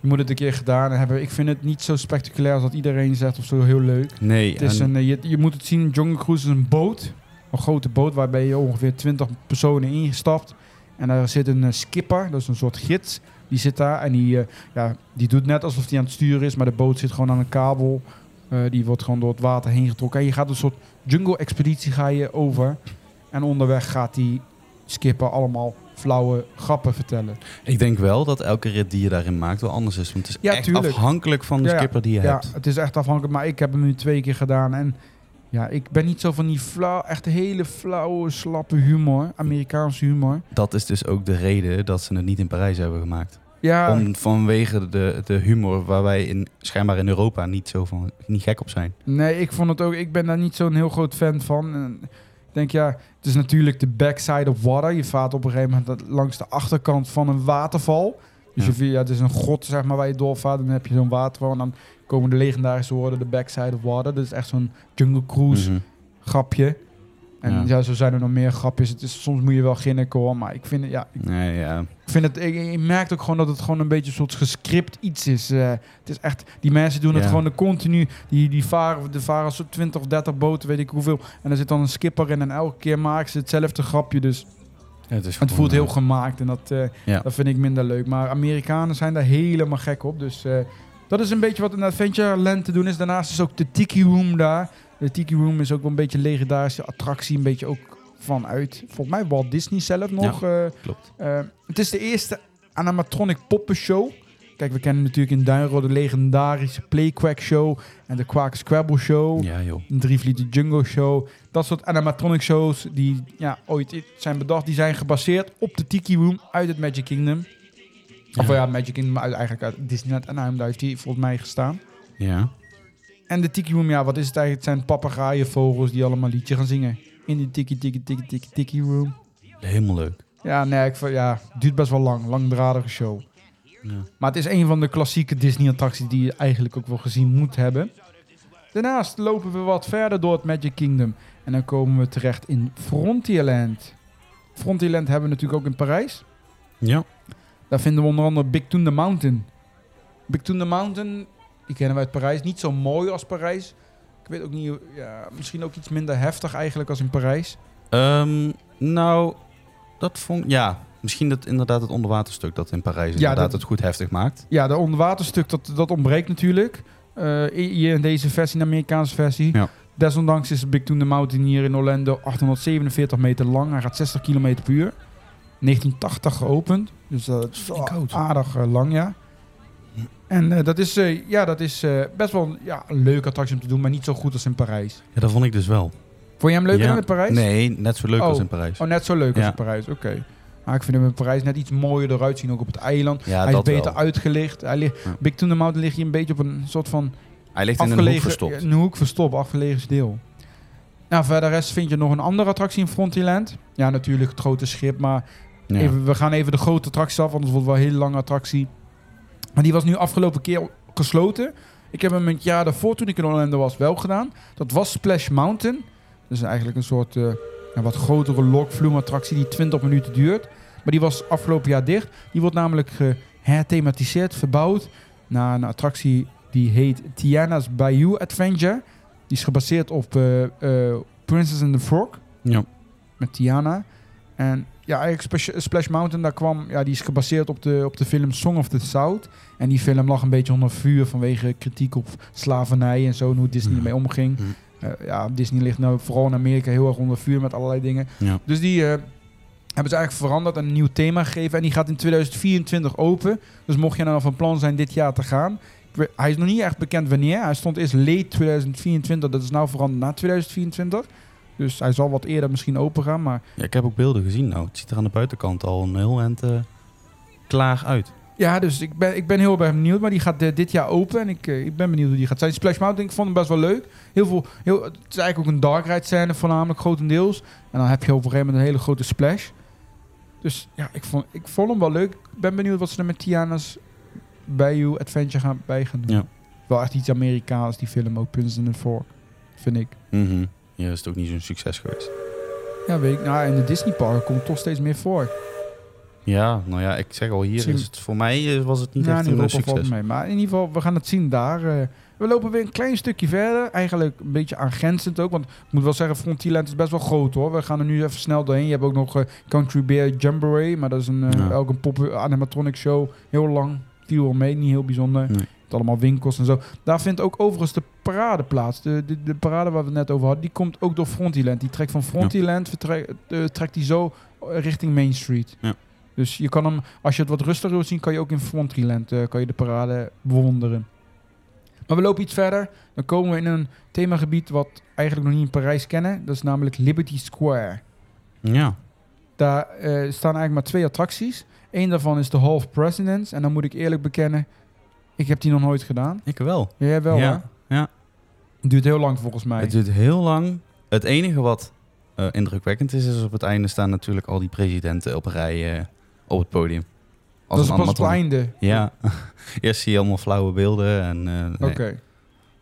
je moet het een keer gedaan hebben. Ik vind het niet zo spectaculair als dat iedereen zegt of zo heel leuk. Nee, Het is en- een, eh, je, je moet het zien, Jungle Cruise is een boot. Een grote boot waarbij je ongeveer 20 personen ingestapt. En daar zit een eh, skipper, dat is een soort gids. Die zit daar en die, eh, ja, die doet net alsof hij aan het sturen is. Maar de boot zit gewoon aan een kabel. Die wordt gewoon door het water heen getrokken. En je gaat een soort jungle-expeditie ga je over. En onderweg gaat die skipper allemaal flauwe grappen vertellen. ik denk wel dat elke rit die je daarin maakt wel anders is. Want het is Ja, echt tuurlijk. afhankelijk van de Ja, skipper die je Ja, hebt. het is echt afhankelijk. Maar ik heb hem nu twee keer gedaan. En ja, ik ben niet zo van die flauw, echt hele flauwe, slappe humor. Amerikaanse humor. Dat is dus ook de reden dat ze het niet in Parijs hebben gemaakt. Ja, Om, vanwege de, de humor waar wij in, schijnbaar in Europa niet zo van niet gek op zijn. nee, ik vond het ook. Ik ben daar niet zo'n heel groot fan van. En denk ja, het is natuurlijk de backside of water. Je vaart op een gegeven moment langs de achterkant van een waterval. Dus Ja. je, ja, het is een grot zeg maar waar je doorvaart. En dan heb je zo'n waterval. En dan komen de legendarische woorden de backside of water. Dat is echt zo'n jungle cruise Mhm. grapje. En Ja. ja. zo zijn er nog meer grapjes. Het is, soms moet je wel ginniken hoor, maar ik vind het, ja, ik Nee, ja. ik vind het, ik, ik merk ook gewoon dat het gewoon een beetje een soort gescript iets is. Eh, het is echt, die mensen doen het gewoon de continu, die, die varen, de varen zo 20 of 30 boten, weet ik hoeveel. En er zit dan een skipper in en elke keer maken ze hetzelfde grapje. Dus het, is het voelt heel eh, gemaakt en dat, eh, Ja. dat vind ik minder leuk. Maar Amerikanen zijn daar helemaal gek op. Dus dat is een beetje wat in Adventureland te doen is. Daarnaast is ook de Tiki Room daar. De Tiki Room is ook wel een beetje een legendarische attractie. Een beetje ook vanuit, volgens mij Walt Disney zelf nog. eh, Klopt. eh, het is de eerste animatronic poppenshow. Kijk, we kennen natuurlijk in Duinrode de legendarische Playquack Show en de Quack Scrabble Show. Ja, joh. Een Drievlieten Jungle Show. Dat soort animatronic shows die ja, ooit zijn bedacht. Die zijn gebaseerd op de Tiki Room uit het Magic Kingdom. Of Ja. Magic Kingdom eigenlijk uit Disneyland Anaheim. Daar heeft die volgens mij gestaan. Ja. En de Tiki Room, ja, wat is het eigenlijk? Het zijn papegaaien, vogels die allemaal liedje gaan zingen. In die Tiki Tiki Tiki Tiki Tiki Room. Helemaal leuk. Ja, nee, ik, ja, het duurt best wel lang. Langdradige show. Ja. Maar het is een van de klassieke Disney-attracties die je eigenlijk ook wel gezien moet hebben. Daarnaast lopen we wat verder door het Magic Kingdom. En dan komen we terecht in Frontierland. Frontierland hebben we natuurlijk ook in Parijs. Ja. Daar vinden we onder andere Big Thunder Mountain. Big Thunder Mountain, die kennen we uit Parijs. Niet zo mooi als Parijs. Ik weet ook niet, ja, misschien ook iets minder heftig eigenlijk als in Parijs. Ehm, nou, dat vond Ja, misschien dat inderdaad het onderwaterstuk dat in Parijs Ja, inderdaad dat- het goed heftig maakt. Ja, de onderwaterstuk, dat, dat ontbreekt natuurlijk. Eh, hier in deze versie, de Amerikaanse versie. Ja. Desondanks is Big Thunder Mountain hier in Orlando 847 meter lang. Hij gaat 60 km per uur. 1980 geopend. Dus dat is aardig eh, lang, ja. En eh, dat is, eh, ja, dat is eh, best wel ja, een leuke attractie om te doen, maar niet zo goed als in Parijs. Ja, dat vond ik dus wel. Vond je hem leuker Ja. dan in Parijs? Nee, net zo leuk Oh. als in Parijs. Oh, net zo leuk als in Parijs, oké. Maar ik vind hem in Parijs net iets mooier eruit zien, ook op het eiland. Ja, hij is beter wel. uitgelicht. Hij ligt, Ja. Big Thunder Mountain ligt hier een beetje op een soort van Hij ligt in een hoek afgelegen, verstopt. Een hoek verstopt, afgelegen deel. Nou, verder rest vind je nog een andere attractie in Frontierland. Ja, natuurlijk het grote schip, maar Ja. even, we gaan even de grote attracties af, want het wordt wel een hele lange attractie. Maar die was nu afgelopen keer gesloten. Ik heb hem een jaar daarvoor, toen ik in Orlando was, wel gedaan. Dat was Splash Mountain. Dat is eigenlijk een soort eh, ja, wat grotere lokvloemattractie die 20 minuten duurt. Maar die was afgelopen jaar dicht. Die wordt namelijk geherthematiseerd, verbouwd naar een attractie die heet Tiana's Bayou Adventure. Die is gebaseerd op eh, eh, Princess and the Frog Ja. met Tiana. En ja, eigenlijk Splash, Mountain, daar kwam, ja, die is gebaseerd op de, op de film Song of the South. En die film lag een beetje onder vuur vanwege kritiek op slavernij en zo, en hoe Disney Mhm. ermee omging. Mhm. Eh, ja, Disney ligt nou vooral in Amerika heel erg onder vuur met allerlei dingen. Ja. Dus die eh, hebben ze eigenlijk veranderd en een nieuw thema gegeven. En die gaat in 2024 open. Dus mocht je nou van plan zijn dit jaar te gaan. weet- Hij is nog niet echt bekend wanneer. Hij stond eerst late 2024. Dat is nou veranderd naar 2024. Dus hij zal wat eerder misschien open gaan. Maar Ja, ik heb ook beelden gezien nou. Het ziet er aan de buitenkant al een heel eind eh, klaar uit. ja, dus ik ben, ik ben heel erg benieuwd. Maar die gaat eh, dit jaar open. En ik, eh, ik ben benieuwd hoe die gaat zijn. Splash Mountain, ik vond hem best wel leuk. Heel veel, heel, het is eigenlijk ook een dark ride scène voornamelijk, grotendeels. En dan heb je op een gegeven moment een hele grote splash. Dus ja, ik vond, ik vond hem wel leuk. Ik ben benieuwd wat ze er met Tiana's Bayou Adventure gaan, bij gaan doen. Ja. Wel echt iets Amerikaans, die film ook, Princess and the Frog, vind ik. Mhm. Is het ook niet zo'n succes geweest. Ja, weet ik. Nou, in de Disney parken komt het toch steeds meer voor. Ja, nou ja, ik zeg al, hier Misschien- is het voor mij eh, was het niet Nou, echt een succes. mee. Maar in ieder geval, we gaan het zien daar. eh. we lopen weer een klein stukje verder. Eigenlijk een beetje aangrenzend ook. Want ik moet wel zeggen, Frontierland is best wel groot hoor. We gaan er nu even snel doorheen. Je hebt ook nog eh, Country Bear Jamboree. Maar dat is een, Ja. ook een pop animatronic show. Heel lang. Viel wel mee, niet heel bijzonder. Nee. Het allemaal winkels en zo. Daar vindt ook overigens de parade plaats. De, de, de parade waar we het net over hadden, die komt ook door Frontierland. Die trekt van Frontierland, vertrek- eh, trekt die zo eh, richting Main Street. Ja. Dus je kan hem, als je het wat rustiger wil zien, kan je ook in Frontierland eh, kan je de parade bewonderen. Maar we lopen iets verder. Dan komen we in een themagebied wat eigenlijk nog niet in Parijs kennen. Dat is namelijk Liberty Square. Ja, Daar staan eigenlijk maar twee attracties. Eén daarvan is de Hall of Presidents. En dan moet ik eerlijk bekennen, ik heb die nog nooit gedaan. ik wel. Jij wel, ja, hè? ja. Het duurt heel lang volgens mij. Het duurt heel lang. Het enige wat eh, indrukwekkend is, is op het einde staan natuurlijk al die presidenten op een rij eh, op het podium. dat is pas het einde. Ja, eerst zie je allemaal flauwe beelden. En, eh, nee. Oké.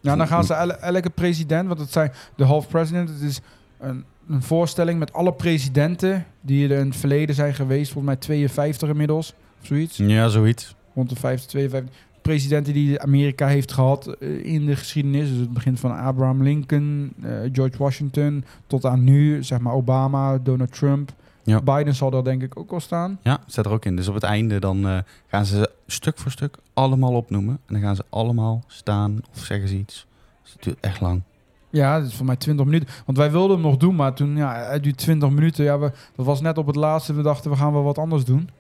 Nou, dan gaan ze elke president, want het zijn de half president, het is een een voorstelling met alle presidenten die er in het verleden zijn geweest. Volgens mij 52 inmiddels, of zoiets. Ja, zoiets. Rond de 50, 52 presidenten die Amerika heeft gehad eh, in de geschiedenis. Dus het begint van Abraham Lincoln, eh, George Washington, tot aan nu, zeg maar Obama, Donald Trump. Ja. Biden zal daar denk ik ook wel staan. Ja, staat er ook in. Dus op het einde dan eh, gaan ze stuk voor stuk allemaal opnoemen. En dan gaan ze allemaal staan of zeggen ze iets. Dus het duurt echt lang. Ja, dat is voor mij 20 minuten. Want wij wilden hem nog doen, maar toen, ja, het duurt 20 minuten. Ja, we, dat was net op het laatste. We dachten, we gaan wel wat anders doen.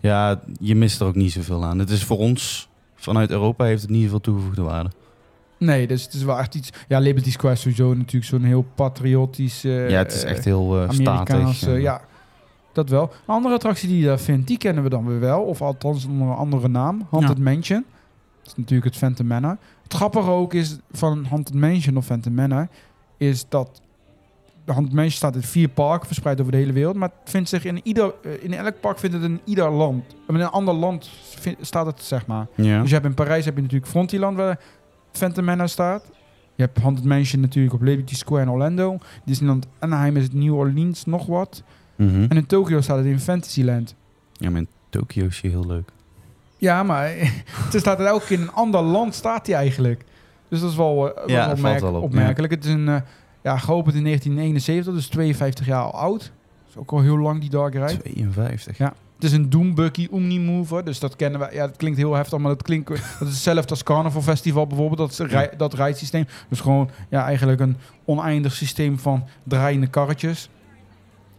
Ja, je mist er ook niet zoveel aan. Het is voor ons, vanuit Europa, heeft het niet zoveel toegevoegde waarde. Nee, dus het is wel echt iets... Ja, Liberty Square is sowieso natuurlijk zo'n heel patriotisch... eh, ja, het is echt heel Amerikaans, eh, ja, dat wel. Een andere attractie die je daar vindt, die kennen we dan weer wel. Of althans onder een andere naam. Haunted Mansion. Dat is natuurlijk het Phantom Manor. Het grappige ook is van Haunted Mansion of Phantom Manor... is dat Mansion staat in vier parken verspreid over de hele wereld. Maar het vindt zich in ieder... eh, in elk park vindt het in ieder land. In een ander land vind- staat het, zeg maar. Ja. Dus je hebt in Parijs heb je natuurlijk Frontierland waar Phantom Manor staat. Je hebt Mansion natuurlijk op Liberty Square in Orlando. Disneyland Anaheim is het New Orleans nog wat. Mhm. En in Tokio staat het in Fantasyland. ja, maar in Tokio is je heel leuk. Ja, maar het staat er elke keer in een ander land staat hij eigenlijk. Dus dat is wel, eh, Ja, wel valt opmerk- wel op, opmerkelijk. Het is een, eh, ja, geopend in 1971, dus 52 jaar al oud. Dat is ook al heel lang die dark ride. 52. Ja. Het is een Doom Buggy Omnimover, dus dat kennen we. Ja, dat klinkt heel heftig, maar dat klinkt dat is hetzelfde als Carnival Festival bijvoorbeeld. Dat, is rij, dat rijdsysteem. Dus gewoon ja, eigenlijk een oneindig systeem van draaiende karretjes.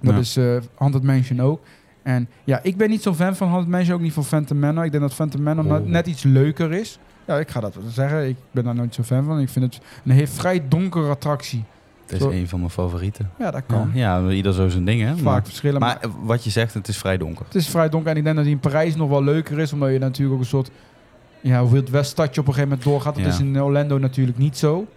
Dat Ja. is eh Haunted Mansion ook. En ja, ik ben niet zo'n fan van Haunted Mansion, ook niet van Phantom Manor. Ik denk dat Phantom Manor Oh. net- net iets leuker is. Ja, ik ga dat wel zeggen. Ik ben daar nooit zo fan van. Ik vind het een heel vrij donkere attractie. Het is Zo- een van mijn favorieten. Ja, dat kan. Ja, ja, ieder zo zijn ding, hè? Vaak Maar, verschillen. Maar, maar wat je zegt, het is vrij donker. het is vrij donker. En ik denk dat die in Parijs nog wel leuker is. Omdat je natuurlijk ook een soort ja, Wild West stadje op een gegeven moment doorgaat. Dat Ja. is in Orlando natuurlijk niet zo.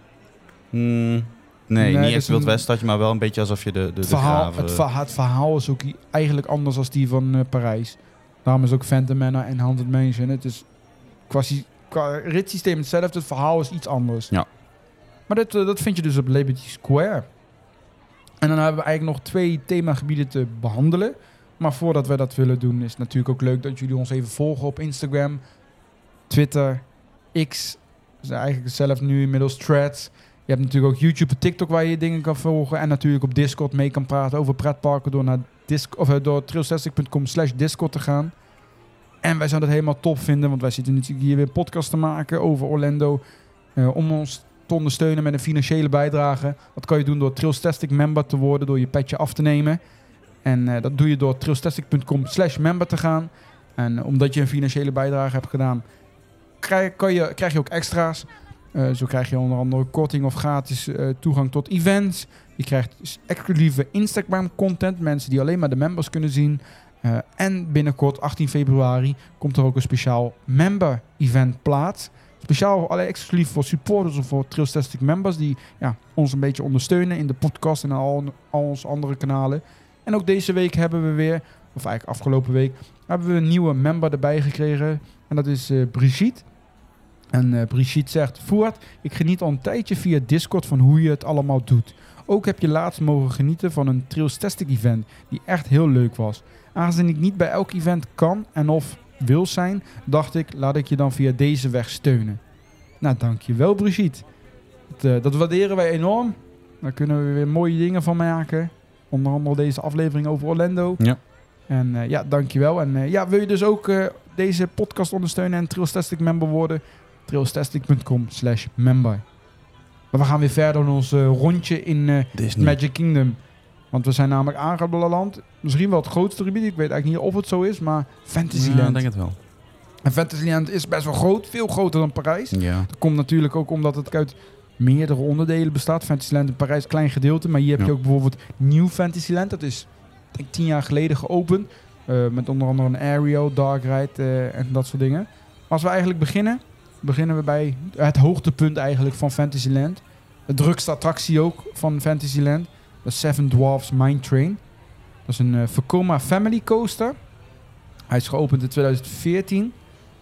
Mm, nee, Nee, niet echt Wild een- West stadje, maar wel een beetje alsof je de, de, Het verhaal, het, verha- het verhaal is ook eigenlijk anders dan die van eh, Parijs. Daarom is ook Phantom Manor en Haunted Mansion. Het is qua, qua ritssysteem hetzelfde. Het verhaal is iets anders. Ja. Maar dat, eh, dat vind je dus op Liberty Square. En dan hebben we eigenlijk nog twee themagebieden te behandelen. Maar voordat we dat willen doen, is het natuurlijk ook leuk dat jullie ons even volgen op Instagram, Twitter, X. Dus eigenlijk zelf nu inmiddels threads. Je hebt natuurlijk ook YouTube en TikTok waar je dingen kan volgen. En natuurlijk op Discord mee kan praten over pretparken door naar disc, of, eh, door trailstastic.com slash Discord te gaan. En wij zouden het helemaal top vinden, want wij zitten natuurlijk hier weer podcast te maken over Orlando. eh, om ons ondersteunen met een financiële bijdrage. Dat kan je doen door Trailstastic member te worden, door je petje af te nemen. En eh, dat doe je door trailstastic.com slash member te gaan. En eh, omdat je een financiële bijdrage hebt gedaan, krijg, kan je, krijg je ook extra's. Eh, zo krijg je onder andere korting of gratis toegang tot events. Je krijgt exclusieve Instagram content. Mensen die alleen maar de members kunnen zien. En binnenkort, 18 februari, komt er ook een speciaal member event plaats. Speciaal alleen exclusief voor supporters of voor Trailstastic members. Die ja, ons een beetje ondersteunen in de podcast en al, onze andere kanalen. En ook deze week hebben we weer, of eigenlijk afgelopen week, hebben we een nieuwe member erbij gekregen. En dat is eh, Brigitte. En eh, Brigitte zegt, Voert, ik geniet al een tijdje via Discord van hoe je het allemaal doet. Ook heb je laatst mogen genieten van een Trailstastic event die echt heel leuk was. Aangezien ik niet bij elk event kan en of wil zijn, dacht ik, laat ik je dan via deze weg steunen. Nou, dankjewel Brigitte. Dat, eh, dat waarderen wij enorm. Daar kunnen we weer mooie dingen van maken. Onder andere deze aflevering over Orlando. Ja. En eh, ja, dankjewel. En eh, ja, wil je dus ook deze podcast ondersteunen en Trailstastic member worden? trailstastic.com slash member. Maar we gaan weer verder in ons rondje in. Magic Kingdom. Want we zijn namelijk aangeland. Misschien wel het grootste gebied. Ik weet eigenlijk niet of het zo is, maar Fantasyland. Ja, ik denk het wel. En Fantasyland is best wel groot. Veel groter dan Parijs. Ja. Dat komt natuurlijk ook omdat het uit meerdere onderdelen bestaat. Fantasyland in Parijs, klein gedeelte. Maar hier heb je Ja. ook bijvoorbeeld New Fantasyland. Dat is denk ik tien jaar geleden geopend. Eh, met onder andere een Aerial, Dark Ride eh, en dat soort dingen. Als we eigenlijk beginnen, beginnen we bij het hoogtepunt eigenlijk van Fantasyland. De drukste attractie ook van Fantasyland. De Seven Dwarfs Mine Train. Dat is een uh, Vekoma Family Coaster. Hij is geopend in 2014.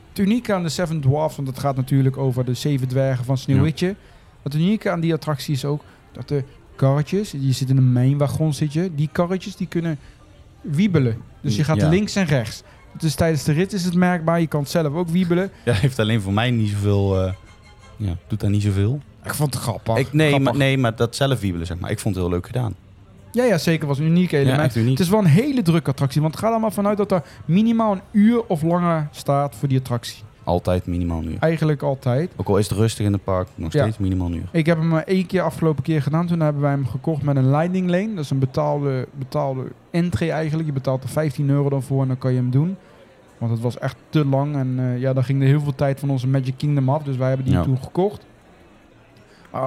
Het unieke aan de Seven Dwarfs, want het gaat natuurlijk over de zeven dwergen van Sneeuwwitje. Het unieke aan die attractie is ook dat de karretjes. Je zit in een mijnwagon zit je. Die karretjes die kunnen wiebelen. Dus je gaat Ja. links en rechts. Dus tijdens de rit is het merkbaar. Je kan het zelf ook wiebelen. Ja, heeft alleen voor mij niet zoveel... eh, ja, doet daar niet zoveel. Ik vond het grappig. ik, nee, Grappig. maar, nee, maar dat zelf wiebelen, zeg maar. Ik vond het heel leuk gedaan. Ja, ja, zeker. was een uniek element. uniek. Het is wel een hele drukke attractie. Want ga er maar vanuit dat er minimaal een uur of langer staat voor die attractie. Altijd minimaal een uur. Eigenlijk altijd. Ook al is het rustig in het park, nog Ja. steeds minimaal een uur. Ik heb hem maar één keer afgelopen keer gedaan. Toen hebben wij hem gekocht met een Lightning Lane. Dat is een betaalde, betaalde entry eigenlijk. Je betaalt er 15 euro dan voor en dan kan je hem doen. Want het was echt te lang. En eh, ja, dan ging er heel veel tijd van onze Magic Kingdom af. Dus wij hebben die Ja. toen gekocht.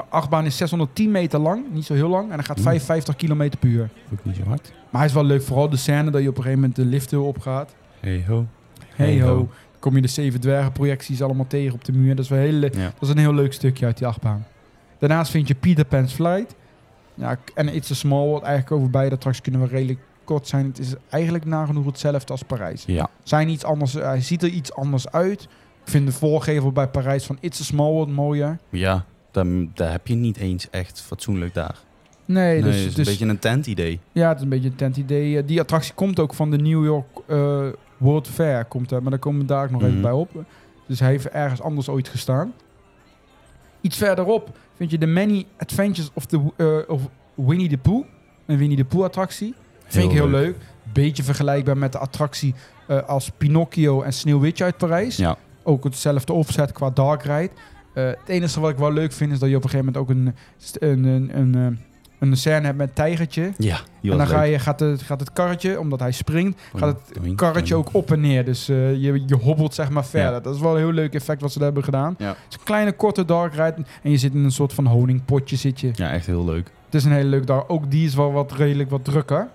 Achtbaan is 610 meter lang. Niet zo heel lang. En hij gaat Oeh. 55 kilometer per uur. Ook niet zo hard. Maar hij is wel leuk. Vooral de scène dat je op een gegeven moment de lift heel opgaat. Hey ho. Hey Hey ho. kom je de zeven dwergen projecties allemaal tegen op de muur. Dat is wel heel, Ja. dat is een heel leuk stukje uit die achtbaan. Daarnaast vind je Peter Pan's Flight. Ja, en It's a Small World. Eigenlijk over beide attracties kunnen we redelijk kort zijn. Het is eigenlijk nagenoeg hetzelfde als Parijs. Ja. Zijn iets anders, hij ziet er iets anders uit. Ik vind de voorgevel bij Parijs van It's a Small World mooier. Ja, daar, daar heb je niet eens echt fatsoenlijk daar. Nee, Nee, dus, het is dus een beetje een tent idee. ja, het is een beetje een tent idee. Die attractie komt ook van de New York eh, World Fair. Komt, er, maar daar komen we daar ook nog even Mhm. bij op. Dus hij heeft ergens anders ooit gestaan. Iets verderop vind je de Many Adventures of, the, eh, of Winnie the Pooh. Een Winnie the Pooh attractie. Vind ik heel leuk. Beetje vergelijkbaar met de attractie eh, als Pinocchio en Sneeuwwitje uit Parijs. Ja. Ook hetzelfde offset qua dark ride. Eh, het enige wat ik wel leuk vind is dat je op een gegeven moment ook een, een, een, een, eh, een scène hebt met een tijgertje. Ja, En dan ga je, gaat, het, gaat het karretje, omdat hij springt, gaat het karretje ook op en neer. Dus eh, je, je hobbelt zeg maar verder. Ja. Dat is wel een heel leuk effect wat ze daar hebben gedaan. Ja. Het is een kleine korte dark ride en je zit in een soort van honingpotje zit je. Ja, echt heel leuk. Het is een hele leuk dark. Ook die is wel wat redelijk wat drukker.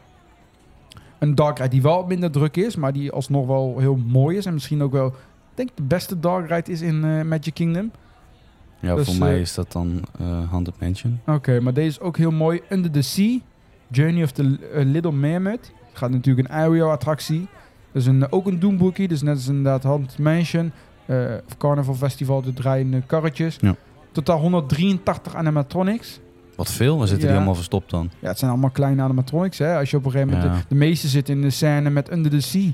Een dark ride die wel minder druk is, maar die alsnog wel heel mooi is. En misschien ook wel, ik denk de beste dark ride is in Magic Kingdom. Ja, Dus, voor mij eh, is dat dan eh Haunted Mansion. Oké, maar deze is ook heel mooi. Under the Sea, Journey of the eh, Little Mermaid. Gaat natuurlijk een Aerial-attractie. Dat is een, ook een doemboekie, dus net als inderdaad Haunted Mansion. of Carnival Festival, de draaiende karretjes. Ja. Totaal 183 animatronics. Wat veel, waar zitten Ja. die allemaal verstopt dan? Ja, het zijn allemaal kleine animatronics, hè. Als je op een gegeven moment... Ja. De, de meeste zitten in de scène met Under the Sea.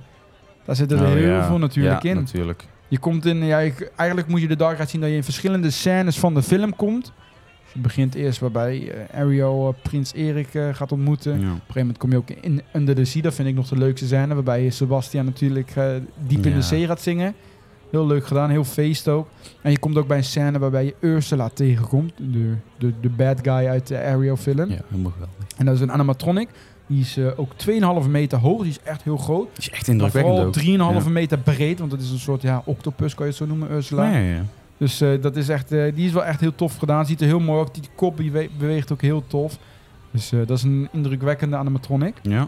Daar zitten er Oh, heel ja. veel natuurlijk ja, in. natuurlijk. Je komt in, ja, eigenlijk moet je de dark ride zien dat je in verschillende scènes van de film komt. Dus je begint eerst waarbij eh, Ariel eh, Prins Erik eh, gaat ontmoeten. Op een gegeven moment kom je ook in Under the Sea. Dat vind ik nog de leukste scène. Waarbij Sebastian natuurlijk diep in de zee gaat zingen. Heel leuk gedaan, heel feest ook. En je komt ook bij een scène waarbij je Ursula tegenkomt. De, de, de bad guy uit de Ariel film. ja, helemaal geweldig. En dat is een animatronic. Die is eh, ook 2,5 meter hoog. Die is echt heel groot. Die is echt indrukwekkend vooral ook. 3,5 meter breed. Want dat is een soort ja, octopus, kan je het zo noemen, Ursula. Ja. Dus eh, dat is echt, eh, die is wel echt heel tof gedaan. Ziet er heel mooi uit. Die kop bewe- beweegt ook heel tof. Dus dat is een indrukwekkende animatronic. Ja.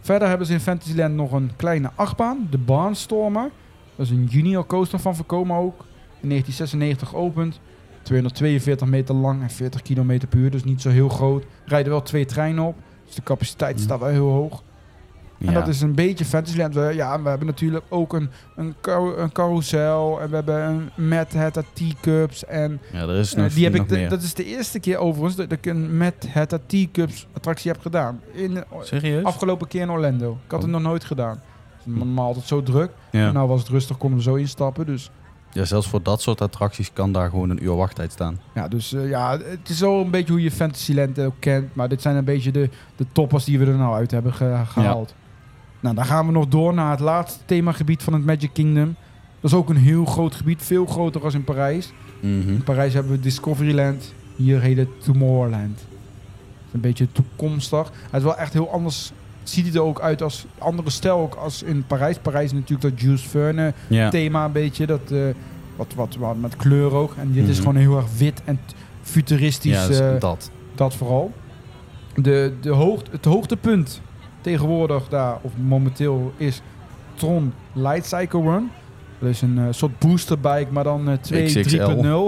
Verder hebben ze in Fantasyland nog een kleine achtbaan. De Barnstormer. Dat is een junior coaster van Vekoma ook. In 1996 geopend. 242 meter lang en 40 km per uur. Dus niet zo heel groot. Rijden wel twee treinen op. Dus de capaciteit Ja. staat wel heel hoog. En Ja. dat is een beetje Fantasyland. We, ja, we hebben natuurlijk ook een, een, car- een carousel. En we hebben een Mad Hatter Teacups. En ja, er is eh, nog, die heb nog ik de- meer. dat is de eerste keer overigens dat ik een Mad Hatter Teacups attractie heb gedaan. In, Serieus? afgelopen keer in Orlando. Ik had het Oh. nog nooit gedaan. Normaal altijd zo druk. ja. Nou was het rustig, konden we zo instappen. Dus ja, zelfs voor dat soort attracties kan daar gewoon een uur wachttijd staan. ja, dus, eh, ja het is zo een beetje hoe je Fantasyland ook kent. Maar dit zijn een beetje de, de toppers die we er nou uit hebben ge- gehaald. Nou, dan gaan we nog door naar het laatste themagebied van het Magic Kingdom. Dat is ook een heel groot gebied. Veel groter als in Parijs. Mhm. In Parijs hebben we Discoveryland. Hier heet het Tomorrowland. Het is een beetje toekomstig. Hij is wel echt heel anders. Ziet hij er ook uit als andere stijl ook als in Parijs. Parijs natuurlijk dat Jules Verne thema een beetje. Dat, eh, wat, wat, wat met kleur ook. En dit is Mhm. gewoon heel erg wit en futuristisch. ja, dus dat. dat vooral. De, de hoogte, het hoogtepunt tegenwoordig daar, of momenteel, is Tron Light Cycle Run. Is een eh, soort boosterbike, maar dan eh 2 XXL.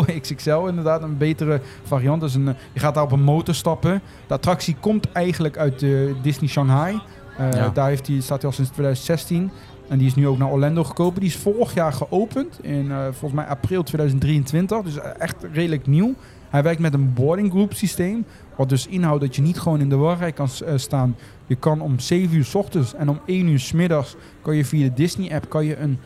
3.0. XXL inderdaad, een betere variant. Dus een, eh, je gaat daar op een motor stappen. De attractie komt eigenlijk uit eh, Disney Shanghai. Ja. Daar heeft die, staat hij al sinds 2016. En die is nu ook naar Orlando gekomen. Die is vorig jaar geopend in volgens mij april 2023. Dus echt redelijk nieuw. Hij werkt met een boarding group systeem. Wat dus inhoudt dat je niet gewoon in de wachtrij kan staan. Je kan om 7 uur s ochtends en om 1 uur s middags kan je via de Disney app kan je een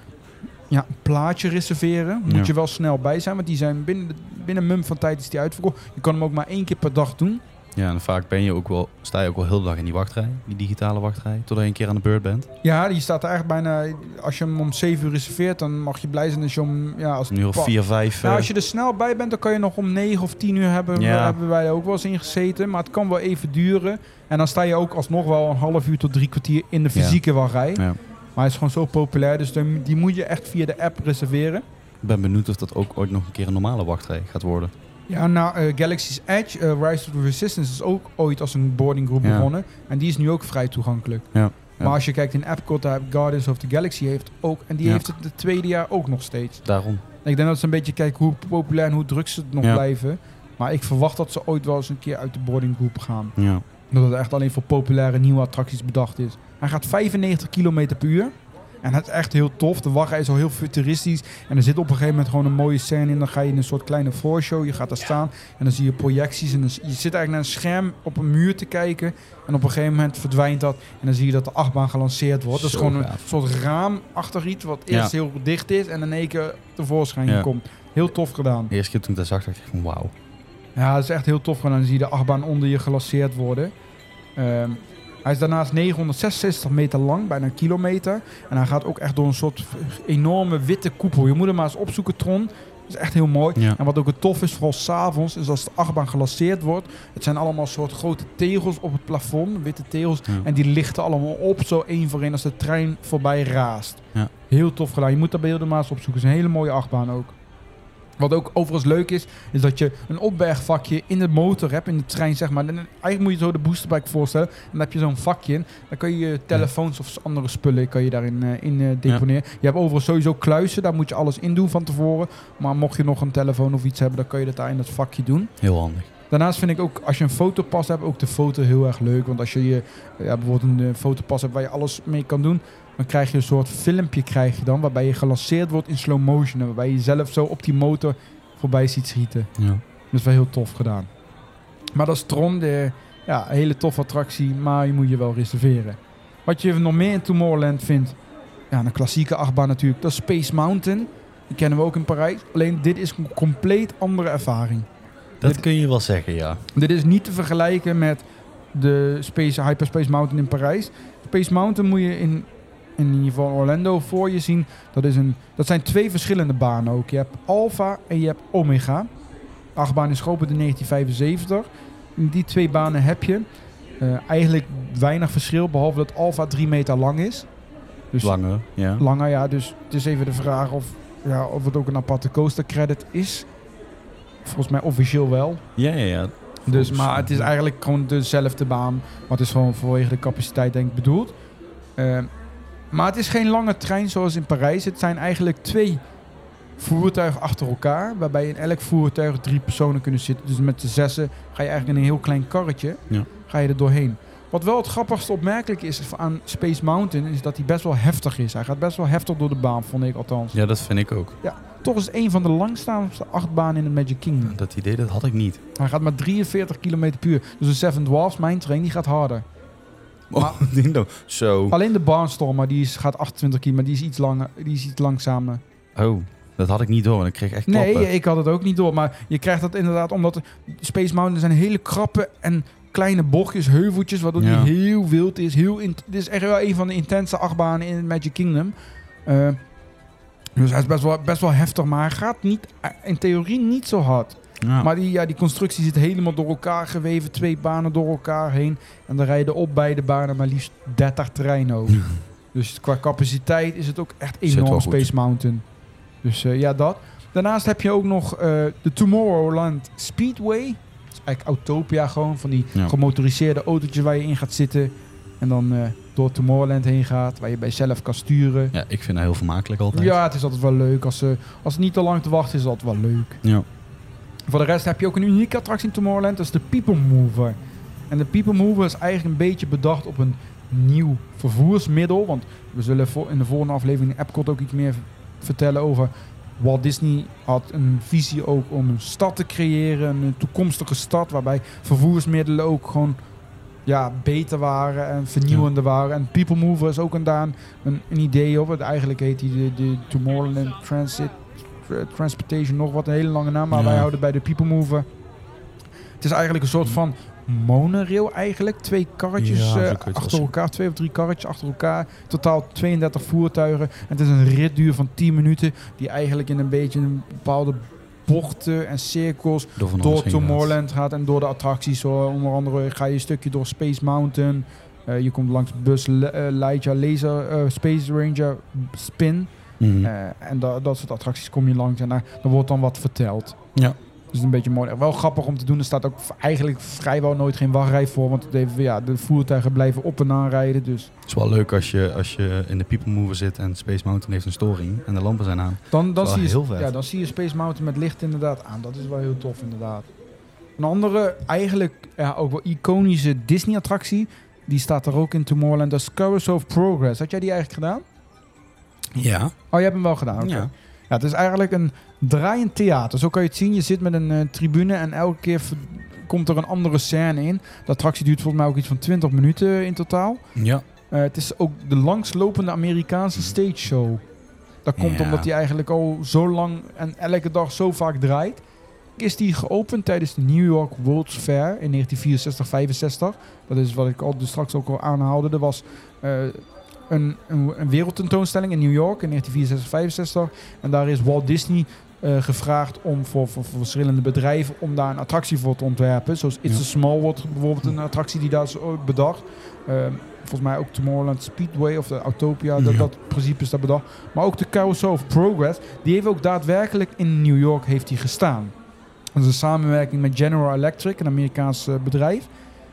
ja, een plaatje reserveren. Moet Ja. je wel snel bij zijn, want die zijn binnen, de- binnen mum van tijd is die uitverkocht. Je kan hem ook maar één keer per dag doen. Ja, en vaak ben je ook wel, sta je ook wel heel de dag in die wachtrij, die digitale wachtrij, totdat je een keer aan de beurt bent. Ja, die staat er echt bijna. Als je hem om 7 uur reserveert, dan mag je blij zijn als je om. Ja, als, Een uur of pa- vier, vijf. Nou, eh, als je er snel bij bent, dan kan je nog om 9 of 10 uur hebben. Ja. Hebben wij ook wel eens in gezeten. Maar het kan wel even duren. En dan sta je ook alsnog wel een half uur tot drie kwartier in de Ja. fysieke wachtrij. ja. Maar hij is gewoon zo populair. Dus die moet je echt via de app reserveren. Ik ben benieuwd of dat ook ooit nog een keer een normale wachtrij gaat worden. Ja, nou, eh, Galaxy's Edge, eh, Rise of the Resistance, is ook ooit als een boarding group Ja. begonnen. En die is nu ook vrij toegankelijk. Ja. Ja. Maar als je kijkt in Epcot, daar heb Guardians of the Galaxy heeft ook. En die heeft het het tweede jaar ook nog steeds. Daarom. Ik denk dat ze een beetje kijken hoe populair en hoe druk ze het nog blijven. Maar ik verwacht dat ze ooit wel eens een keer uit de boarding group gaan. Ja. Dat het echt alleen voor populaire nieuwe attracties bedacht is. Hij gaat 95 km per uur. En het is echt heel tof. De wachtrij is al heel futuristisch. En er zit op een gegeven moment gewoon een mooie scène in. Dan ga je in een soort kleine voorshow. Je gaat daar staan en dan zie je projecties. En dan, je zit eigenlijk naar een scherm op een muur te kijken. En op een gegeven moment verdwijnt dat. En dan zie je dat de achtbaan gelanceerd wordt. dat is Zo gewoon een gaaf. soort raam achter iets wat Ja. eerst heel dicht is. En in één keer tevoorschijn Ja. komt. Heel tof gedaan. De eerste keer toen ik dat zag, dacht ik van wauw. Ja, dat is echt heel tof gedaan. Dan zie je de achtbaan onder je gelanceerd worden. Ehm, hij is daarnaast 966 meter lang, bijna een kilometer. En hij gaat ook echt door een soort enorme witte koepel. Je moet hem maar eens opzoeken, Tron. Dat is echt heel mooi. Ja. En wat ook het tof is, vooral s'avonds, is als de achtbaan gelanceerd wordt. Het zijn allemaal soort grote tegels op het plafond, witte tegels. Ja. En die lichten allemaal op, zo één voor één, als de trein voorbij raast. Ja. Heel tof gedaan. Je moet dat beelden maar eens opzoeken. Het is een hele mooie achtbaan ook. Wat ook overigens leuk is, is dat je een opbergvakje in de motor hebt, in de trein zeg maar. En eigenlijk moet je zo de boosterbike voorstellen. En dan heb je zo'n vakje in. Dan kan je je telefoons of andere spullen kan je daarin eh, in eh, deponeren. Je hebt overigens sowieso kluizen, daar moet je alles in doen van tevoren. Maar mocht je nog een telefoon of iets hebben, dan kan je dat daar in dat vakje doen. Heel handig. Daarnaast vind ik ook, als je een fotopas hebt, ook de foto heel erg leuk. Want als je, je ja, bijvoorbeeld een eh, fotopas hebt waar je alles mee kan doen, dan krijg je een soort filmpje krijg je dan, waarbij je gelanceerd wordt in slow motion. En waarbij je jezelf zo op die motor voorbij ziet schieten. Ja. Dat is wel heel tof gedaan. Maar dat is Tron, de, ja, een hele toffe attractie, maar je moet je wel reserveren. Wat je nog meer in Tomorrowland vindt, ja, een klassieke achtbaan natuurlijk, dat is Space Mountain. Die kennen we ook in Parijs. Alleen dit is een compleet andere ervaring. Dat Dit- kun je wel zeggen, ja. Dit is niet te vergelijken met de Space, Hyperspace Mountain in Parijs. Space Mountain moet je in, in ieder geval Orlando voor je zien. Dat, is een, dat zijn twee verschillende banen ook. Je hebt Alpha en je hebt Omega. De achtbaan is geopend in 1975. In die twee banen heb je eh, eigenlijk weinig verschil, behalve dat Alpha drie meter lang is. Dus Langer, ja. langer, ja. Dus het is even de vraag of, ja, of het ook een aparte coaster credit is. Volgens mij officieel wel. Ja, ja, ja. Dus, maar het is eigenlijk gewoon dezelfde baan. Wat is gewoon vanwege de capaciteit denk ik bedoeld. Eh, maar het is geen lange trein zoals in Parijs. Het zijn eigenlijk twee voertuigen achter elkaar. Waarbij in elk voertuig drie personen kunnen zitten. Dus met de zessen ga je eigenlijk in een heel klein karretje. Ja. Ga je er doorheen. Wat wel het grappigste opmerkelijk is aan Space Mountain... is dat hij best wel heftig is. Hij gaat best wel heftig door de baan, vond ik althans. Ja, dat vind ik ook. Toch is het een van de langstaandste achtbanen in het Magic Kingdom. Dat idee, dat had ik niet. Hij gaat maar 43 km per uur. Dus de Seven Dwarfs, mijn train, die gaat harder. Oh. Zo. Alleen de Barnstormer, die is, gaat 28 km, maar die is iets, langer, die is iets langzamer. Oh, dat had ik niet door, want ik kreeg echt klappen. Nee, ik had het ook niet door. Maar je krijgt dat inderdaad omdat Space Mountain zijn hele krappe en kleine bochtjes, heuveltjes, waardoor Ja. die heel wild is. Heel dit is echt wel een van de intense achtbanen in Magic Kingdom. Eh, dus hij is best wel, best wel heftig, maar hij gaat niet, in theorie niet zo hard. Ja. Maar die, ja, die constructie zit helemaal door elkaar geweven. Twee banen door elkaar heen. En dan rijden op beide banen maar liefst 30 treinen over. Dus qua capaciteit is het ook echt enorm goed. Space Mountain. Dus eh, ja, dat. Daarnaast heb je ook nog eh, de Tomorrowland Speedway. Dat is eigenlijk Autopia gewoon. Van die Ja. gemotoriseerde autootjes waar je in gaat zitten. En dan eh, door Tomorrowland heen gaat. Waar je bij zelf kan sturen. ja, ik vind dat heel vermakelijk altijd. Ja, het is altijd wel leuk. Als, als het niet te lang te wachten is, is het altijd wel leuk. Ja. Voor de rest heb je ook een unieke attractie in Tomorrowland. Dat is de People Mover. En de People Mover is eigenlijk een beetje bedacht op een nieuw vervoersmiddel. Want we zullen in de volgende aflevering in Epcot ook iets meer vertellen over Walt Disney had een visie ook om een stad te creëren, een toekomstige stad waarbij vervoersmiddelen ook gewoon ja, beter waren en vernieuwender waren. En People Mover is ook een, daan, een, een idee op. Het eigenlijk heet die de, de Tomorrowland Transit Tra- Transportation nog wat een hele lange naam, maar Ja. wij houden bij de People Mover. Het is eigenlijk een soort van monorail eigenlijk. Twee karretjes Ja, eh, achter elkaar, twee of drie karretjes achter elkaar. Totaal 32 voertuigen. En het is een ritduur van 10 minuten die eigenlijk in een beetje een bepaalde bochten en cirkels Door, door. Tomorrowland gaat en door de attracties. Zo, onder andere ga je een stukje door Space Mountain. Eh, je komt langs Bus eh, Lightyear Laser eh, Space Ranger Spin. Mhm. Eh, en da- dat soort attracties kom je langs en daar, daar wordt dan wat verteld. Ja. Dus een beetje mooi. Wel grappig om te doen. Er staat ook eigenlijk vrijwel nooit geen wachtrij voor. Want het even, ja, de voertuigen blijven op en aanrijden. Dus Het is wel leuk als je, als je in de People Mover zit en Space Mountain heeft een storing en de lampen zijn aan. dan, dan, zie je, heel vet. ja, dan zie je Space Mountain met licht inderdaad aan. Dat is wel heel tof inderdaad. Een andere, eigenlijk ja, ook wel iconische Disney-attractie. Die staat er ook in Tomorrowland. Dat is Carousel of Progress. Had jij die eigenlijk gedaan? Ja. Oh, jij hebt hem wel gedaan. Ja. Ja, het is eigenlijk een draaiend theater. Zo kan je het zien. Je zit met een eh, tribune en elke keer komt er een andere scène in. De attractie duurt volgens mij ook iets van 20 minuten in totaal. Ja. Eh, het is ook de langslopende Amerikaanse stage show. Dat komt Ja. omdat hij eigenlijk al zo lang en elke dag zo vaak draait. Is die geopend tijdens de New York World's Fair in 1964-65. Dat is wat ik al dus straks ook al aanhaalde. Er was eh, een, een, een wereldtentoonstelling in New York in 1964-65. En daar is Walt Disney eh, gevraagd om voor, voor, voor verschillende bedrijven om daar een attractie voor te ontwerpen. Zoals It's Ja. a Small World, bijvoorbeeld een attractie die daar is ooit bedacht. Ehm, volgens mij ook Tomorrowland Speedway of de Autopia, dat, Ja. dat principe is dat bedacht. Maar ook de Carousel of Progress, die heeft ook daadwerkelijk in New York heeft die gestaan. Dat is een samenwerking met General Electric, een Amerikaans eh, bedrijf.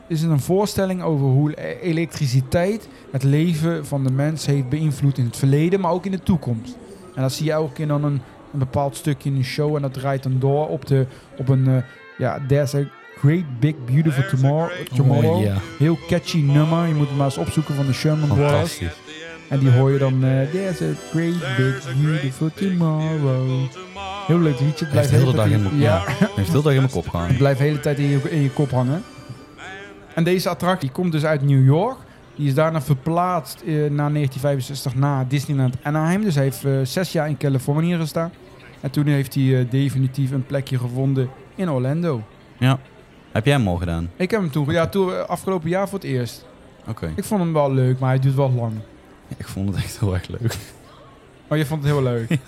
Is het een voorstelling over hoe elektriciteit het leven van de mens heeft beïnvloed in het verleden, maar ook in de toekomst. En dat zie je elke keer dan een, een bepaald stukje in een show en dat draait dan door op, de, op een, eh, ja, There's a Great Big Beautiful Tomorrow. tomorrow. Oh. Heel catchy nummer. Je moet het maar eens opzoeken van de Sherman Brothers. Fantastisch. En die hoor je dan. eh There's a great big beautiful tomorrow. Heel leuk liedje. Het blijft de hele dag in mijn, ja, ja. Heeft de hele dag in mijn kop het gehangen. blijft de hele tijd in je, in je kop hangen. En deze attractie komt dus uit New York. Die is daarna verplaatst eh, na 1965 naar Disneyland Anaheim. Dus hij heeft eh, zes jaar in Californië gestaan. En toen heeft hij eh, definitief een plekje gevonden in Orlando. Ja. Heb jij hem al gedaan? Ik heb hem toen, ja, toen eh, afgelopen jaar voor het eerst. Oké. Ik vond hem wel leuk, maar hij duurt wel lang. Ik vond het echt heel erg leuk. Maar je vond het heel leuk.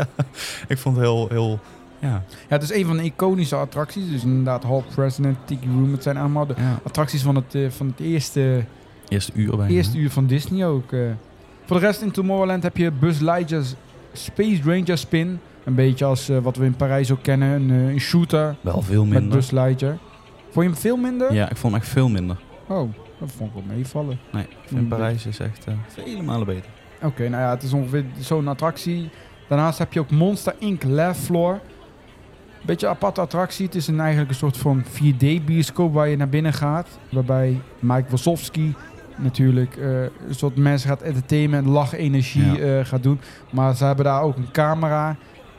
Ik vond het heel, heel... Ja. Ja, het is een van de iconische attracties. Dus inderdaad, Hall President, Tiki Room. Het zijn allemaal de ja. attracties van het, eh, van het eerste, Eerste uur bijna. eerste uur van Disney ook. eh. Voor de rest in Tomorrowland heb je Buzz Lightyear's Space Ranger Spin. Een beetje als eh, wat we in Parijs ook kennen. Een, een shooter Wel veel met minder. Buzz Lightyear. Vond je hem veel minder? Ja, ik vond hem echt veel minder. Oh, dat vond ik wel meevallen. Nee, ik vind Mm. Parijs is echt vele malen beter. Oké, nou ja, het is ongeveer zo'n attractie. Daarnaast heb je ook Monster Inc. Laugh Floor. Beetje een aparte attractie. Het is een, eigenlijk een soort van 4D-bioscoop waar je naar binnen gaat. Waarbij Mike Wazowski natuurlijk eh, een soort mensen gaat entertainen en lachenergie Ja. eh, gaat doen. Maar ze hebben daar ook een camera.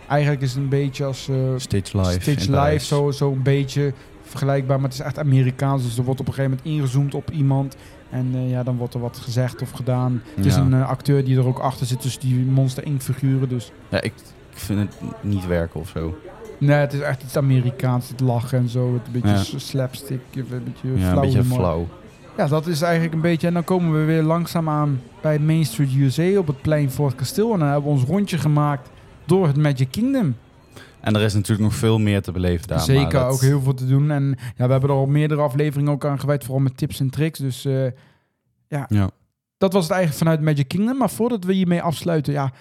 Eigenlijk is het een beetje als eh, Stage Live. Stage Live, Parijs. zo, zo een beetje vergelijkbaar. Maar het is echt Amerikaans. Dus er wordt op een gegeven moment ingezoomd op iemand. En ja, dan wordt er wat gezegd of gedaan. Het is een acteur die er ook achter zit, dus die Monster Inc. figuren. Dus Ja, ik, ik vind het niet werken of zo. Nee, het is echt iets Amerikaans, het lachen en zo. Het een beetje Ja. slapstick, een beetje Ja, flauw een beetje flauw. Ja, dat is eigenlijk een beetje... En dan komen we weer langzaam aan bij Main Street USA op het plein voor het kasteel. En dan hebben we ons rondje gemaakt door het Magic Kingdom. En er is natuurlijk nog veel meer te beleven daar. Zeker, dat- ook heel veel te doen. En ja, we hebben er al meerdere afleveringen ook aan gewijd, vooral met tips en tricks. Dus eh, Ja. dat was het eigenlijk vanuit Magic Kingdom. Maar voordat we hiermee afsluiten, ja,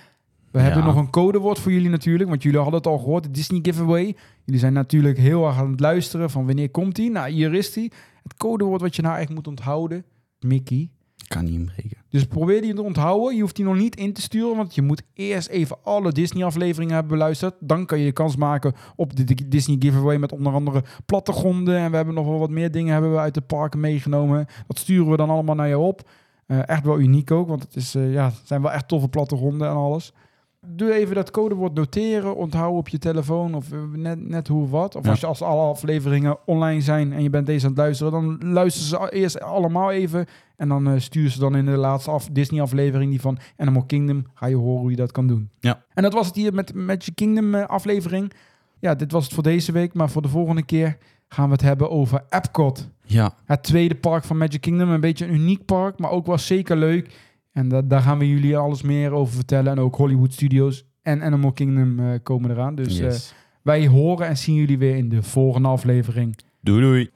we hebben nog een codewoord voor jullie natuurlijk. Want jullie hadden het al gehoord, de Disney Giveaway. Jullie zijn natuurlijk heel erg aan het luisteren van wanneer komt die. Nou, hier is die. Het codewoord wat je nou eigenlijk moet onthouden, Mickey. kan niet inbreken. Dus probeer die te onthouden. Je hoeft die nog niet in te sturen, want je moet eerst even alle Disney-afleveringen hebben beluisterd. Dan kan je de kans maken op de Disney Giveaway met onder andere plattegronden. En we hebben nog wel wat meer dingen hebben we uit de parken meegenomen. Dat sturen we dan allemaal naar je op. Eh, echt wel uniek ook, want het is, eh, ja, het zijn wel echt toffe plattegronden en alles. Doe even dat codewoord noteren, onthouden op je telefoon of eh, net, net hoe wat. Of Ja. als, je, als alle afleveringen online zijn en je bent deze aan het luisteren, dan luisteren ze eerst allemaal even. En dan eh, stuur ze dan in de laatste af, Disney aflevering, die van Animal Kingdom, ga je horen hoe je dat kan doen. Ja. En dat was het hier met Magic Kingdom eh, aflevering. Ja, dit was het voor deze week, maar voor de volgende keer gaan we het hebben over Epcot. Ja, Het tweede park van Magic Kingdom. Een beetje een uniek park, maar ook wel zeker leuk. En da- daar gaan we jullie alles meer over vertellen. En ook Hollywood Studios en Animal Kingdom eh, komen eraan. Dus eh, yes. wij horen en zien jullie weer in de volgende aflevering. doei doei.